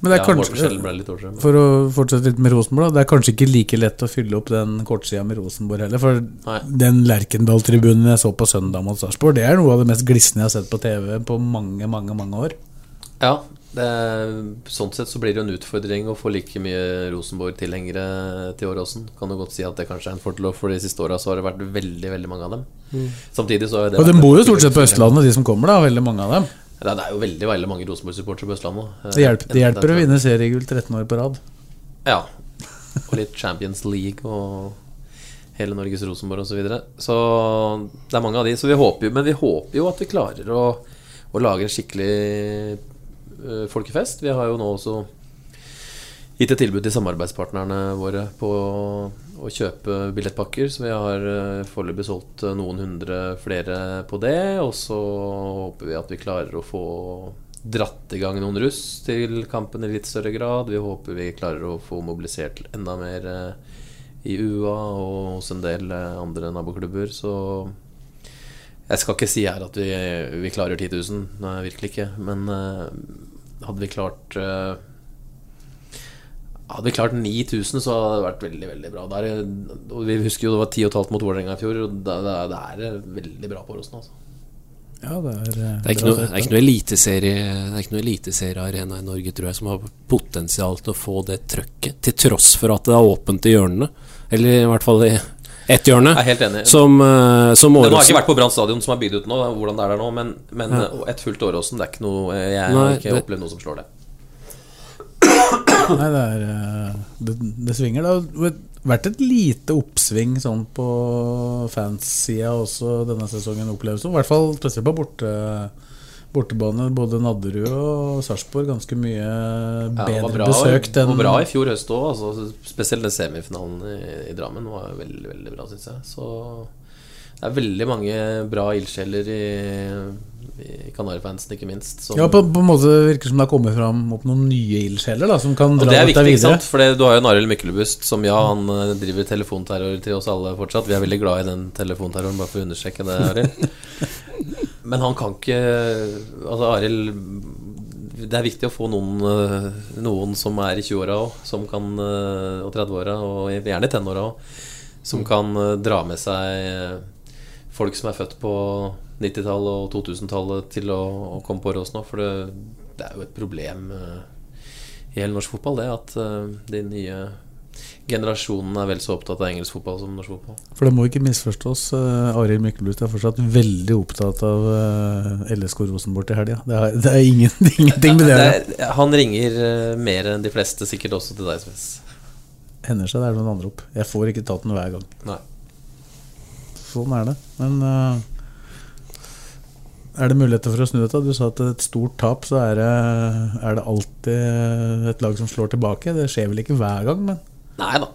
men det er ja, kanskje, For å fortsette litt med Rosenborg, det er kanskje ikke like lett å fylle opp den kortsida med Rosenborg heller. For Nei. den Lerkendal-tribunen jeg så på søndag mot Sarpsborg, det er noe av det mest glisne jeg har sett på TV på mange, mange, mange år. Ja, det, sånn sett så blir det jo en utfordring å få like mye Rosenborg-tilhengere til Åråsen. Kan du godt si at det kanskje er en fordel, for de siste åra så har det vært veldig veldig mange av dem. Mm. Samtidig så har det Og de bor jo stort sett på Østlandet, de som kommer, da. Veldig mange av dem. Det er jo veldig veldig mange Rosenborg-supportere på Østlandet. Det hjelper, det hjelper å vinne seriegull 13 år på rad. Ja. Og litt Champions League og hele Norges Rosenborg osv. Så, videre. så det er mange av de. Så vi håper jo, men vi håper jo at vi klarer å, å lage en skikkelig Eh, folkefest. Vi har jo nå også gitt et tilbud til samarbeidspartnerne våre på å kjøpe billettpakker. Så vi har eh, foreløpig solgt eh, noen hundre flere på det. Og så håper vi at vi klarer å få dratt i gang noen russ til kampen i litt større grad. Vi håper vi klarer å få mobilisert enda mer i UA og hos en del andre naboklubber. Så jeg skal ikke si her at vi, vi klarer 10 000, nei, virkelig ikke. Men hadde vi klart uh, Hadde vi klart 9000, så hadde det vært veldig veldig bra. Der, og vi husker jo det var 10,5 mot Vålerenga i fjor. Og det, det, det, er veldig bra på Rosen. Altså. Ja, det er, det er ikke noe, det noe eliteseriearena i Norge tror jeg som har potensial til å få det trøkket, til tross for at det er åpent i hjørnene. Eller i hvert fall i ett hjørne. Jeg er helt enig. Som, uh, som Åråsen. Den har ikke vært på Brann stadion, som er bygd ut nå, hvordan det er der nå, men, men ja. et fullt Åråsen, det er ikke noe Jeg har ikke det... opplevd noe som slår det. Nei, det er eh, Det, det svinger. Det har vært et lite oppsving sånn på fanssida også denne sesongen, oppleves det. I hvert fall spesielt på borte, bortebane. Både Nadderud og Sarpsborg ganske mye bedre ja, bra, besøkt det var bra i fjor høst òg. Altså, spesielt den semifinalen i, i Drammen var veldig veldig bra, syns jeg. Så det er veldig mange bra ildsjeler i, i Kanarifansen, ikke minst. som- Ja, på, på en måte virker det som det har kommet fram opp noen nye ildsjeler som kan dra dette videre. det er viktig, sant? For du har jo Arild Myklebust, som ja, han eh, driver telefonterror til oss alle fortsatt. Vi er veldig glad i den telefonterroren, bare for å understreke det, Arild. [LAUGHS] Men han kan ikke Altså, Arild Det er viktig å få noen, eh, noen som er i 20-åra òg, som kan eh, Og 30-åra, og gjerne i tenåra òg, som kan eh, dra med seg folk som er født på 90-tallet og 2000-tallet, til å, å komme på Rås nå. For det, det er jo et problem i hele norsk fotball, det at de nye generasjonene er vel så opptatt av engelsk fotball som norsk fotball. For det må ikke misforstås. Uh, Arild Myklebust er fortsatt veldig opptatt av eh, LSK Rosenborg til helga. Det, er- det er ingen, [LAUGHS] ingenting med det. Det er- han ringer eh, mer enn de fleste, sikkert også til deg, Sves. Hender seg det er noen andre opp. Jeg får ikke tatt den hver gang. Nei. Sånn er det. Men eh, er det muligheter for å snu dette? Du sa at et stort tap, så er det, er det alltid et lag som slår tilbake. Det skjer vel ikke hver gang, men Nei da.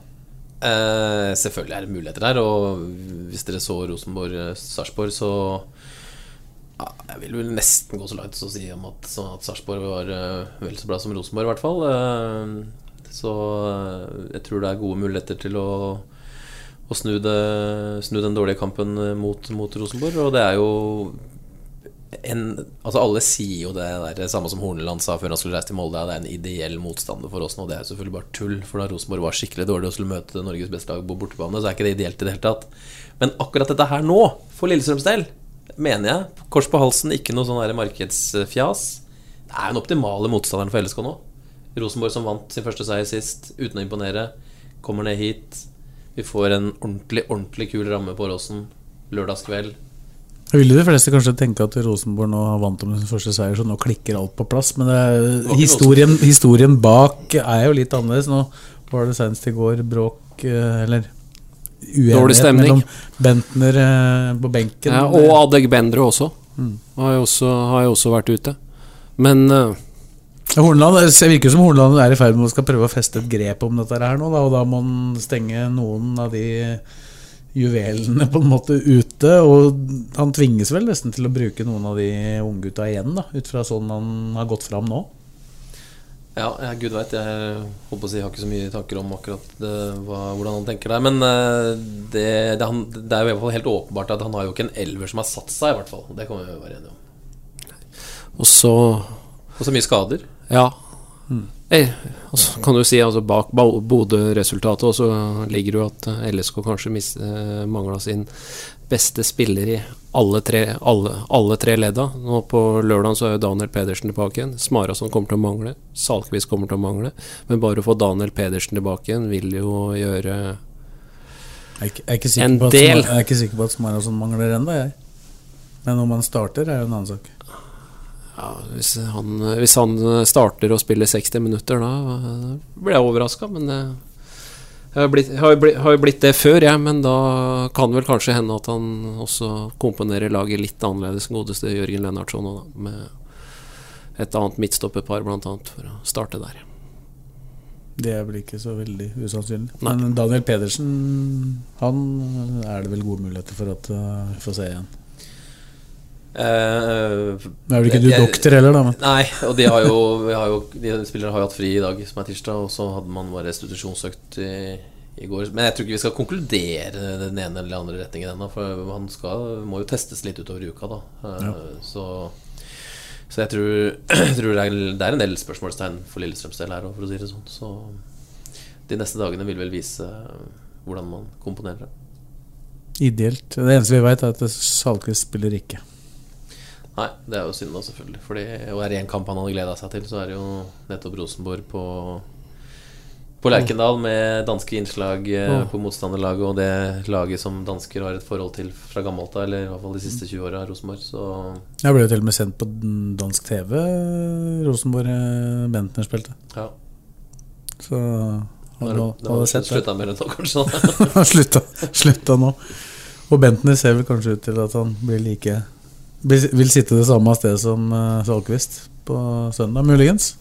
Eh, selvfølgelig er det muligheter der, og hvis dere så Rosenborg-Sarpsborg, så ja, Jeg vil vel nesten gå så langt som å si om at, så at Sarpsborg var eh, vel så bra som Rosenborg, i hvert fall. Eh, så eh, jeg tror det er gode muligheter til å, å snu, det, snu den dårlige kampen eh, mot, mot Rosenborg. Og det er jo en, altså Alle sier jo det der samme som Horneland sa før han skulle reise til Molde. Det er en ideell motstander for oss nå. Det er selvfølgelig bare tull. For da Rosenborg var skikkelig dårlig og skulle møte Norges beste lag på bortebane, så er ikke det ideelt i det hele tatt. Men akkurat dette her nå, for Lillestrøms del, mener jeg, kors på halsen, ikke noe sånn der markedsfjas. Det er jo den optimale motstanderen for LSK nå. Rosenborg som vant sin første seier sist, uten å imponere. Kommer ned hit. Vi får en ordentlig, ordentlig kul ramme på Åråsen lørdagskveld. Ville de fleste kanskje tenke at Rosenborg nå har vant om sin første seier, så nå klikker alt på plass. Men er, historien, historien bak er jo litt annerledes. Nå var det senest i går bråk, eh, eller uenighet mellom Bentner eh, på benken. Ja, og Adegbenro også. Har jo også, har jo også vært ute. Men eh, Ja, Horneland, det virker som Horneland er i ferd med å skal prøve å feste et grep om dette her nå, da, og da må han stenge noen av de juvelene på en måte ute. Og han tvinges vel nesten til å bruke noen av de unggutta igjen, da, ut fra sånn han har gått fram nå. Ja, jeg, gud veit. Jeg holdt på å si, jeg har ikke så mye tanker om akkurat det, hva, hvordan han tenker der. Men eh, det, det, han, det er jo i hvert fall helt åpenbart at han har jo ikke en elver som har satt seg, i hvert fall. Det kan vi jo være enige om. Og så Og så mye skader. Ja. Eh, og så kan du si altså Bak Bo- Bodø-resultatet også ligger det jo at eh, LSK kanskje mis, eh, mangla sin beste spiller i alle tre, alle, alle tre ledda. Nå På lørdag så er jo Daniel Pedersen tilbake igjen. Smarason kommer til å mangle. Salkvist kommer til å mangle. Men bare å få Daniel Pedersen tilbake igjen vil jo gjøre Jeg jeg En at del. Smar- Jeg er ikke sikker på at Smarason mangler ennå, jeg. Men om han starter, er jo en annen sak. Ja, hvis, han, hvis han starter å spille 60 minutter, da eh, blir jeg overraska. Men eh, jeg har, blitt, har jo blitt, har jo blitt det før, jeg. Men da kan vel kanskje hende at han også komponerer laget litt annerledes. Godeste Jørgen Lennartson da. Med et annet midtstopperpar, annet, for å starte der. Det er vel ikke så veldig usannsynlig. Nei. Men Daniel Pedersen, han er det vel gode muligheter for at uh, vi får se igjen. Nå er vel ikke du doktor heller, da, men Nei, og de har jo, vi har jo De spillere har jo hatt fri i dag, som er tirsdag, og så hadde man bare restitusjonsøkt i, i går. Men jeg tror ikke vi skal konkludere den ene eller andre retningen ennå, for han skal, må jo testes litt utover uka, da. Eh, Så, så jeg tror, [CLEARS THROAT] jeg tror det, er, det er en del spørsmålstegn for Lillestrøms del her òg, for å si det sånn. Så de neste dagene vil vel vise hvordan man komponerer det. ideelt. Det eneste vi veit, er at Salquist spiller ikke. Nei, det er jo synd da, selvfølgelig. Fordi, og er det én kamp han hadde gleda seg til, så er det jo nettopp Rosenborg på På Lerkendal med danske innslag eh, på motstanderlaget, og det laget som dansker har et forhold til fra gammelt av, eller i hvert fall de siste 20 åra, Rosenborg. Så Jeg ble jo til og med sendt på dansk TV, Rosenborg eh, Bentner spilte. ja. Så han hadde sett det. slutta med det nå, kanskje? Han [LAUGHS] slutta, slutta nå. Og Bentner ser vel kanskje ut til at han blir like Vil sitte det samme stedet som Salquist Salkvist på søndag, muligens.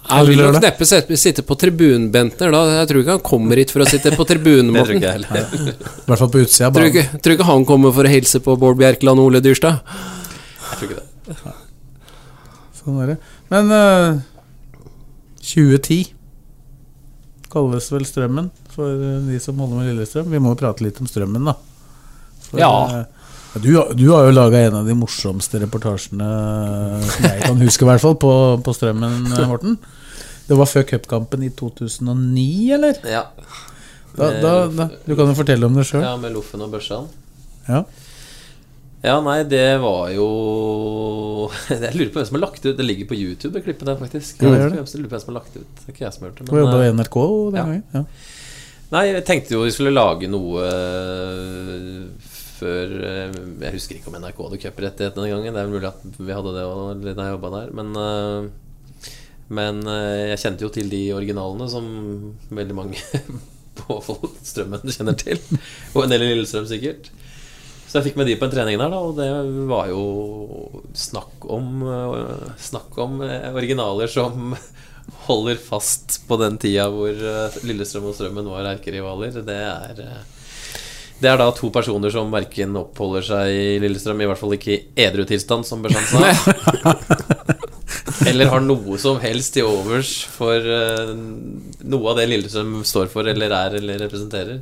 Jeg vil nok neppe sitte på tribunbenter Da. Jeg tror ikke han kommer hit for å sitte på tribunen. [LAUGHS] Det tror ikke jeg heller. I hvert fall på utsida Tror ikke, tror ikke han kommer for å hilse på Bård Bjerkeland og Ole Dyrstad. Jeg tror ikke det. Sånn er det. Men uh, 2010 kalles vel Strømmen for eh, de som holder med Lillestrøm. Vi må jo prate litt om Strømmen, da. For, Ja. Eh, du, du har jo laga en av de morsomste reportasjene eh, som jeg kan huske, i hvert fall, på, på Strømmen, eh, Morten. Det var før cupkampen i 2009, eller? Ja. Da, da, da, du kan jo fortelle om det sjøl. ja, med Loffen og Børsan. Ja. Ja, nei, det var jo [LAUGHS] Jeg lurer på hvem som har lagt det ut. Det ligger på YouTube, det klippet der, faktisk. Jeg gjør lurer på hvem som har lagt det ut. Det er ikke jeg som har gjort det. Du jobba eh, i NRK den ja. gangen? Ja. Nei, jeg tenkte jo vi skulle lage noe øh, før øh, Jeg husker ikke om NRK hadde cuprettighet den gangen. Det er mulig at vi hadde det også da jeg jobba der. Men, øh, men øh, jeg kjente jo til de originalene som veldig mange [LAUGHS] på Strømmen kjenner til. [LAUGHS] Og en del i Lillestrøm sikkert. Så jeg fikk med de på en trening der, da, og det var jo snakk om Snakk om originaler som [LAUGHS] holder fast på den tida hvor Lillestrøm og Strømmen var erkerivaler. Det er det er da to personer som verken oppholder seg i Lillestrøm, i hvert fall ikke i edru tilstand, som Bersan sa. [LAUGHS] Eller har noe som helst til overs for uh, noe av det Lillestrøm står for, eller er, eller representerer.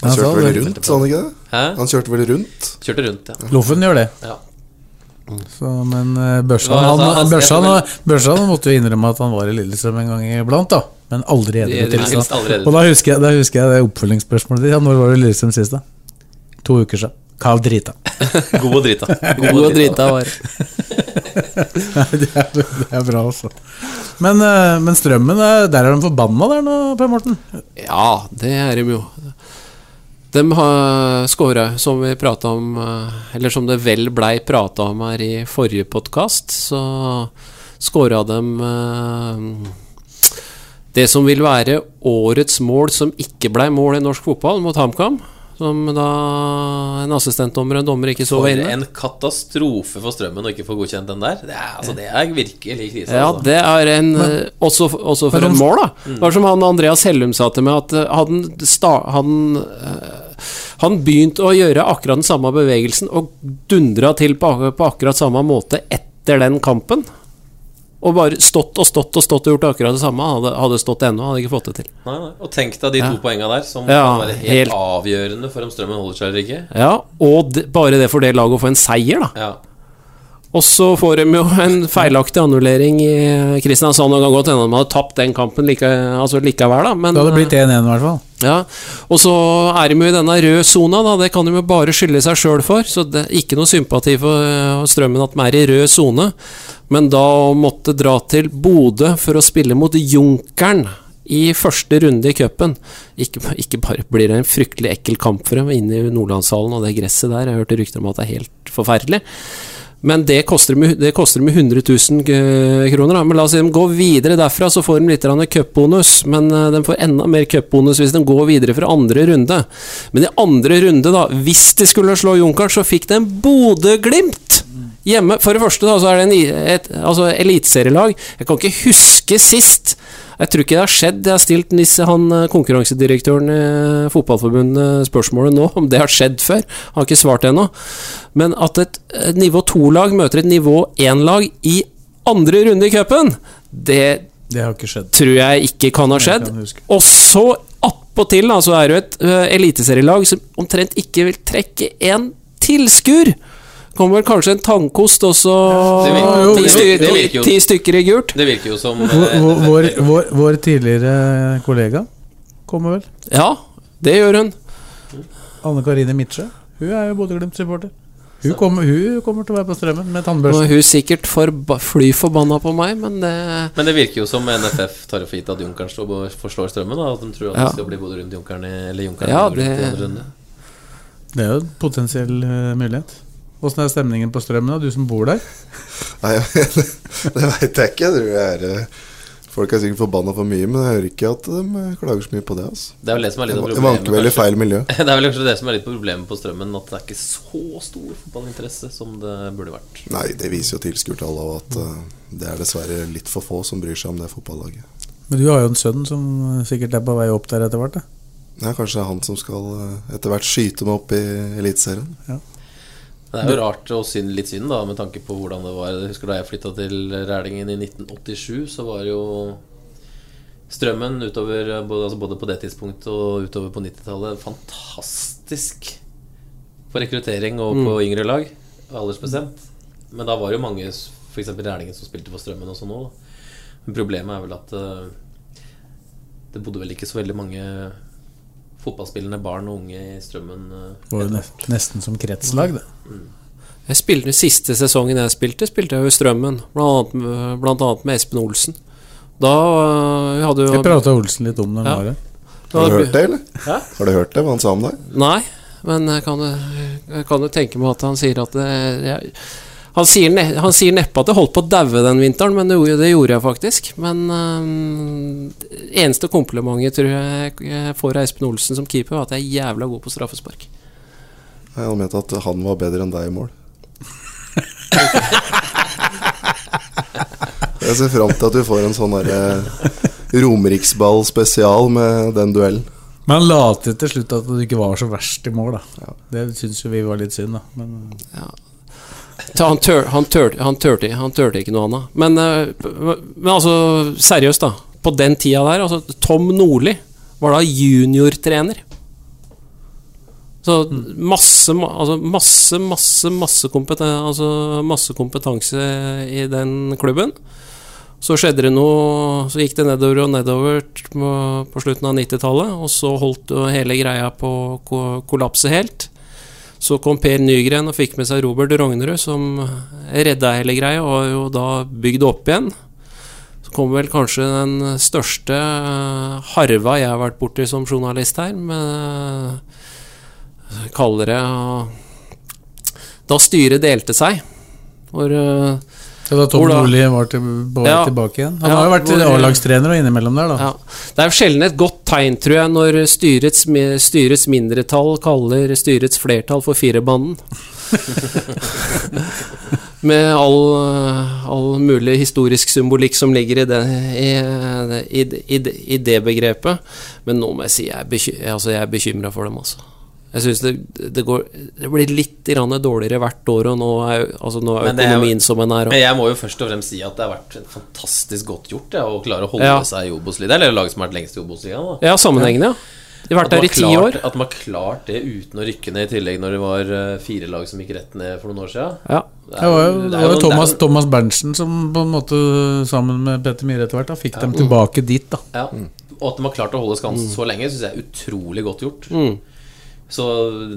Han kjørte så vel rundt, sa han ikke det? Hæ? Han kjørte vel rundt? Kjørte rundt, ja. Loffen gjør det. ja. Så, men uh, Børsan, altså, han- Børsan, Børsan måtte jo innrømme at han var i Lillestrøm en gang iblant, da. Men aldri edru tilstand. aldri edru. Og da husker, jeg, da husker jeg det oppfølgingsspørsmålet ditt. Ja, når var du i Lillestrøm sist, da? To uker siden. Kav [LAUGHS] drita. God og drita. God og drita var [LAUGHS] det, er, det er bra, altså. Men, eh, men Strømmen, der er de forbanna der nå, Per Morten? Ja, det er de jo. De har skåra, som vi prata om eh, Eller som det vel blei prata om her i forrige podkast, så skåra de eh, det som vil være årets mål som ikke blei mål i norsk fotball, mot HamKam. Som da en assistentdommer og en dommer ikke så For inne. en katastrofe for Strømmen å ikke få godkjent den der. Det er, altså, det er virkelig krise. Ja, altså. det er en men, Også, også for et mål, da. Det var som han Andreas Hellum sa til meg, at eh, hadde han, sta, han, eh, han begynte å gjøre akkurat den samme bevegelsen og dundra til på, på akkurat samme måte etter den kampen. Og bare stått og stått og stått og gjort akkurat det samme. Hadde, hadde stått ennå, hadde ikke fått det til. Nei, nei. Og tenk deg de Ja. to poengene der, som Ja, kan være helt, helt- avgjørende for om Strømmen holder seg eller ikke. Ja, Og de, bare det for det laget å få en seier, da. Ja. Og så får de jo en feilaktig annullering i Kristiansand. Og kan godt hende de hadde tapt den kampen like, altså likevel, da. Men, Det hadde blitt 1-1 i hvert fall. Ja, og så er de jo i denne røde sona, da. Det kan de jo bare skylde seg sjøl for. Så det er ikke noe sympati for øh, Strømmen at de er i rød sone. Men da å måtte dra til Bodø for å spille mot Junkeren i første runde i cupen ikke, ikke bare blir det en fryktelig ekkel kamp for dem inne i Nordlandshallen og det gresset der. Jeg hørte rykter om at det er helt forferdelig. Men det koster dem, det koster dem 100 000 kroner. Da. Men la oss si de går videre derfra, så får de litt cupbonus. Men eh, de får enda mer cupbonus hvis de går videre fra andre runde. Men i andre runde, da, hvis de skulle slå Junkeren, så fikk de Bodø-Glimt! Hjemme. For det første da, så er det en, et altså, eliteserielag. Jeg kan ikke huske sist. Jeg tror ikke det har skjedd. Jeg har stilt Nisse, han eh, konkurransedirektøren i Fotballforbundet spørsmålet nå om det har skjedd før. Han har ikke svart ennå. Men at et, et nivå 2-lag møter et nivå 1-lag i andre runde i cupen, det Det har ikke skjedd. tror jeg ikke kan ha skjedd. Og så attpåtil så er det jo et uh, eliteserielag som omtrent ikke vil trekke en tilskuer. Kommer vel kanskje en tannkost og så Det virker- jo, ti, stykker, i gult. Det virker jo som Vår, eh, vår, vår, vår, tidligere kollega kommer vel. Ja, det gjør hun. Anne Karine Midtsjø. Hun er jo Bodø-Glimt-supporter. Hun, kommer- hun kommer til å være på strømmen med er tannbørste. hun sikkert for, fly forbanna på meg, men det Men det virker jo som NFF tar for gitt at Junkeren forslår Strømmen. Da, at de tror at Ja. det skal bli Bodø rundt Junkeren i- eller Junkeren Ja, det... rundt i det- andre runde. Det er jo en potensiell eh, mulighet. Åssen er stemningen på strømmen, da? Du som bor der? Nei, [LAUGHS] det veit jeg ikke. Jeg er eh, Folk er sikkert forbanna for mye, men jeg hører ikke at de eh, klager så mye på det. Altså. Det er vel det som er litt av Det problemet. vanker vel i feil miljø. [LAUGHS] Det er vel kanskje det som er litt problemet på Strømmen, at det er ikke så stor fotballinteresse som det burde vært. Nei, det viser jo tilskuertallet og at eh, det er dessverre litt for få som bryr seg om det fotballaget. Men du har jo en sønn som sikkert er på vei opp der etter hvert? da. Det er han som skal etter hvert skyte meg opp i Eliteserien. Det er jo rart og synd, litt synd, da, med tanke på hvordan det var. Jeg husker da jeg flytta til Rælingen i 1987, så var jo strømmen utover både, altså både på det tidspunktet og utover på 90-tallet fantastisk for rekruttering og på yngre lag, aldersbestemt. Men da var det jo mange, f.eks. Rælingen, som spilte for strømmen også nå. Da. Men problemet er vel at eh, det bodde vel ikke så veldig mange fotballspillende barn og unge i strømmen. eh, Det var jo nesten som kretslag, det. Jeg spilte Siste sesongen jeg spilte, spilte jeg jo i Strømmen. Blant annet, med- blant annet med Espen Olsen. Da øh, vi hadde jo Jeg prata Olsen litt om det. Ja. Ja. Var det. Har du hørt det, eller? Hæ? Har du hørt det, hva han sa om deg? Nei, men jeg kan, jo- jeg kan jo tenke meg at han sier at det, jeg, han, sier ne, han sier neppe at jeg holdt på å daue den vinteren, men det, gjorde- det gjorde jeg faktisk. Men øh, eneste komplimentet tror jeg jeg får av Espen Olsen som keeper, var at jeg er jævla god på straffespark. Jeg hadde ment at han var bedre enn deg i mål. [LAUGHS] Jeg ser fram til at du får en sånn derre Romeriksball spesial med den duellen. Men han la til til slutt at du ikke var så verst i mål, da. Det syns jo vi var litt synd, da. Men Så Han, tør, han, tør, han, tørte, han tørte ikke noe annet. Men, øh, men altså, seriøst, da. På den tida der, altså Tom Nordli var da juniortrener. Så masse, altså masse, masse, masse, kompeten, altså masse kompetanse i den klubben. Så skjedde det noe Så gikk det nedover og nedover på, slutten av 90-tallet, og så holdt hele greia på å kollapse helt. Så kom Per Nygren og fikk med seg Robert Rognerud, som redda hele greia, og jo da bygde opp igjen. Så kom vel kanskje den største eh, harva jeg har vært borti som journalist her, med eh, Da styret delte seg. Hvor ja, da Tom Nordli var til, Ja. tilbake igjen. Han Ja, har jo vært A-lagstrener og innimellom der, da. Ja. Det er jo sjelden et godt tegn, tror jeg, når styrets, styrets mindretall kaller styrets flertall for firerbanden. [LAUGHS] Med all, all mulig historisk symbolikk som ligger i det, i, i, i, i det begrepet. Men nå må jeg si jeg er, beky altså jeg er bekymra for dem, altså. Jeg syns det, det, går, det blir litt dårligere hvert år, og nå er, altså nå er økonomien det er som den er. Men jeg må jo først og fremst si at det har vært fantastisk godt gjort ja, å klare å holde Ja. seg i Obos-ligaen. Eller laget som har vært lengst i Obos-ligaen. ja, sammenhengende, ja. De har vært der i ti år. At de har klart det uten å rykke ned, i tillegg når det var eh, fire lag som gikk rett ned for noen år siden. Ja. Det var jo, det var jo det er Thomas, jo- Thomas Berntsen som på en måte sammen med Petter Myhre etter hvert da, fikk dem tilbake dit. da Ja. Og at de har klart å holde skansen så lenge, syns jeg er utrolig godt gjort. Mm. Så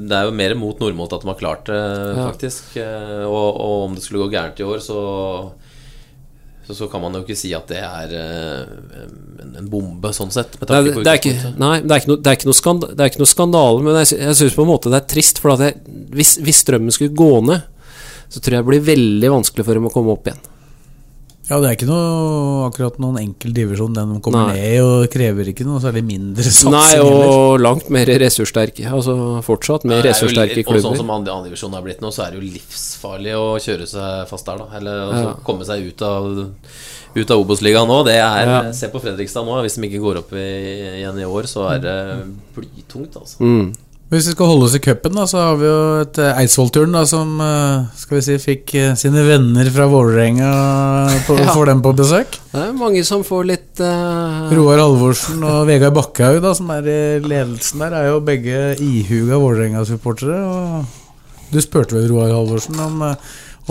det er jo mer mot Nordmot at de har klart det, Ja. faktisk. Eh, Og, og om det skulle gå gærent i år, så, så så kan man jo ikke si at det er eh, en, en bombe, sånn sett. Det er, det, er ikke, nei, det er ikke noe, det er ikke noe, skand, det er ikke noe skandale, men jeg, jeg syns på en måte det er trist. For at jeg, hvis, hvis strømmen skulle gå ned, så tror jeg det blir veldig vanskelig for dem å komme opp igjen. Ja, det er ikke noe, akkurat noen enkel divisjon, den kommer Nei. ned i, og krever ikke noe særlig mindre satsing. Nei, heller. og langt mer ressurssterke. Altså fortsatt mer er ressurssterke klubber. Og sånn som andre andredivisjonen har blitt nå, så er det jo livsfarlig å kjøre seg fast der, da. Eller altså, Ja. komme seg ut av Ut av Obos-ligaen nå. Det er Ja. Se på Fredrikstad nå. Hvis de ikke går opp i, igjen i år, så er det blytungt, altså. Mm. Hvis vi skal holde oss i cupen, så har vi jo et eh, Eidsvoll-turen da, som eh, skal vi si, fikk eh, sine venner fra Vålerenga på, [LAUGHS] Ja. får dem på besøk. Det er mange som får litt uh... Roar Halvorsen og Vegard Bakkehaug, da, som er i ledelsen der, er jo begge ihuga Vålerenga-supportere. Og du spurte vel Roar Halvorsen om,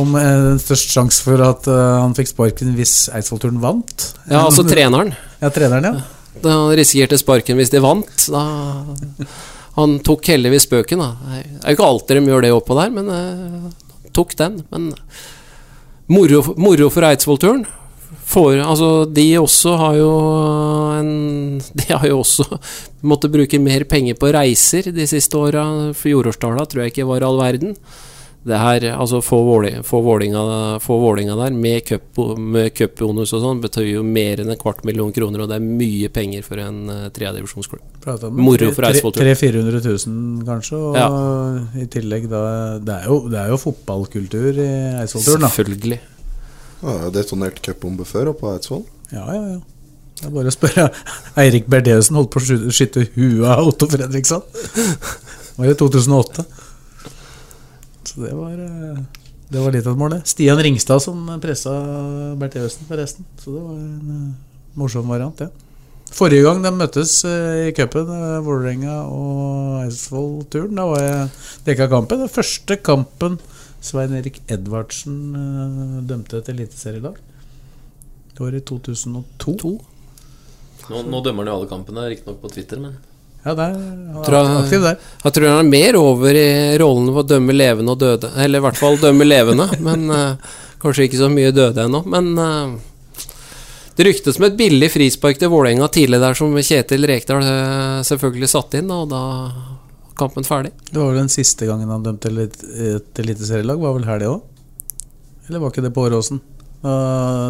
om den største sjanse for at han fikk sparken hvis Eidsvoll-turen vant? Ja, altså [LAUGHS] treneren. Ja, treneren, ja. Da han risikerte sparken hvis de vant. Da Han tok heldigvis spøken. Det er jo ikke alltid de gjør det oppå der, men uh, tok den. Men moro, moro for Eidsvoll-turen. For, altså, de også har jo en [LAUGHS] De har jo også måttet bruke mer penger på reiser de siste åra. jordårsdala tror jeg ikke var all verden. Det her, altså Få Vålinga, få Vålinga, få Vålinga der med cup- og sånn betyr jo mer enn en kvart million kroner, og det er mye penger for en uh, tredjedivisjonsklubb. Pratet om Moro for Eidsvoll. 300 000-400 000 kanskje, og i tillegg da Det er jo, det er jo fotballkultur i Eidsvollturen, da. Selvfølgelig. Ja, jeg har detonert cupbombe før oppe på Eidsvoll. Ja, ja, ja. Det er bare å spørre. [LAUGHS] Eirik Berdeusen holdt på å skyte- skyte huet av Otto Fredriksson. [LAUGHS] Det var i 2008. Så det var, eh, det var litt av et mål, det. Stian Ringstad som pressa Bertheussen, forresten. Så det var en eh, morsom variant, det. Forrige gang de møttes eh, i cupen, Vålerenga og Eidsvoll-turen, da var jeg dekka kampen. Den første kampen Svein Erik Edvardsen dømte et eliteserielag. Det var i 2002. Nå, nå dømmer han jo alle kampene, riktignok på Twitter, men Ja, der, han Tror han, aktiv der. Jeg tror han er mer over i rollen for å dømme levende og døde. Eller i hvert fall dømme levende, [LAUGHS] men uh, kanskje ikke så mye døde ennå. Men uh, det ryktes med et billig frispark til Vålerenga tidlig der, som Kjetil Rekdal uh, selvfølgelig satte inn, og da kampen ferdig. Det var vel den siste gangen han dømte et eliteserielag, var vel her det òg? Eller var ikke det på Åråsen? Da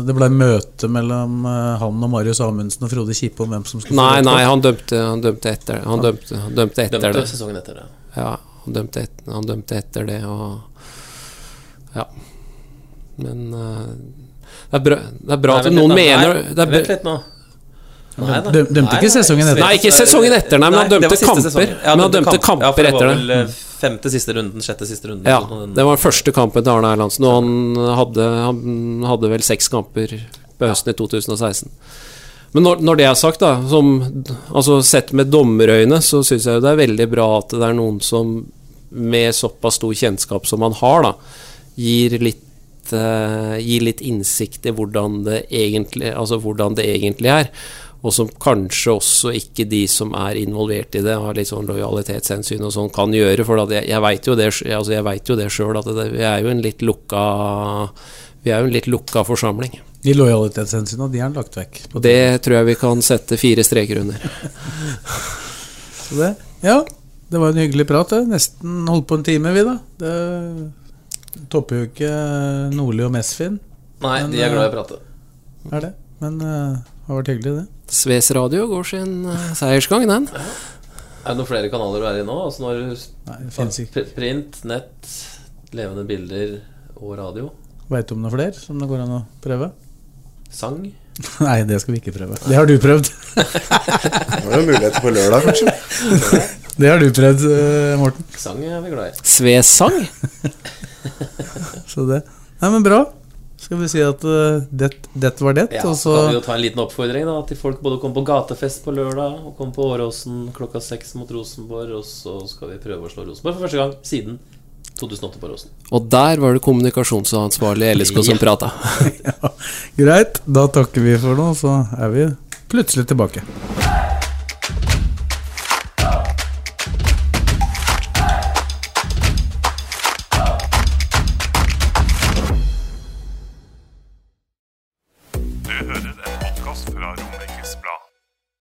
Det ble møte mellom eh, han og Marius Amundsen og Frode Kippe om hvem som skulle Nei, nei, han dømte, han dømte etter det. Han dømte, han dømte etter dømte det. sesongen etter det. Ja, han dømte, et, han dømte etter det, og Ja. Men eh, det er bra, det er bra Nei, at noen nå. mener Nei, det er, Vent litt nå. Nei da. Dømte ikke sesongen etter. Nei, ikke sesongen etter, nei, men han dømte kamper. Ja, Men han dømte kamp. kamper etter det. Femte siste runden, sjette siste runden. Ja, sånn, det var første kampen til Arne Erlandsen, og han hadde, han hadde vel seks kamper på høsten i 2016. Men når, når det er sagt, da, som, altså sett med dommerøyne, så syns jeg det er veldig bra at det er noen som med såpass stor kjennskap som han har, da, gir litt, eh, gir litt innsikt i hvordan det egentlig, altså hvordan det egentlig er. Og som kanskje også ikke de som er involvert i det, har litt sånn lojalitetshensyn og sånn, kan gjøre. For at jeg, jeg veit jo det altså jeg vet jo det sjøl, at det, vi er jo en litt lukka Vi er jo en litt lukka forsamling. De lojalitetshensynene, de er lagt vekk. Og det tror jeg vi kan sette fire streker under. [LAUGHS] Så det, ja, det var en hyggelig prat. Det. Nesten holdt på en time, vi, da. Det topper jo ikke Nordli og Mesfin. Nei, Men, de er glad i eh, å prate. Er det. Men eh, det har vært hyggelig, det. Sves Radio går sin eh, seiersgang, den. Er det noen flere kanaler du er i nå? Altså nå har du Nei, print, nett, levende bilder og radio. Veit du om noen flere som det går an å prøve? Sang. [LAUGHS] Nei, det skal vi ikke prøve. Det har du prøvd. [LAUGHS] Det var jo muligheter på lørdag, kanskje. [LAUGHS] Det har du prøvd, eh, Morten. Sang er vi glad i. Sves sang? Så det Nei, men bra. Skal vi si at uh, det, det var det, Ja, og så kan vi jo ta en liten oppfordring da til folk både å komme på gatefest på lørdag og komme på Åråsen klokka seks mot Rosenborg. Og så skal vi prøve å slå Rosenborg for første gang siden 2008 på Åråsen. Og der var det kommunikasjonsansvarlig LSK som prata. [LAUGHS] Greit, da takker vi for nå, så er vi plutselig tilbake.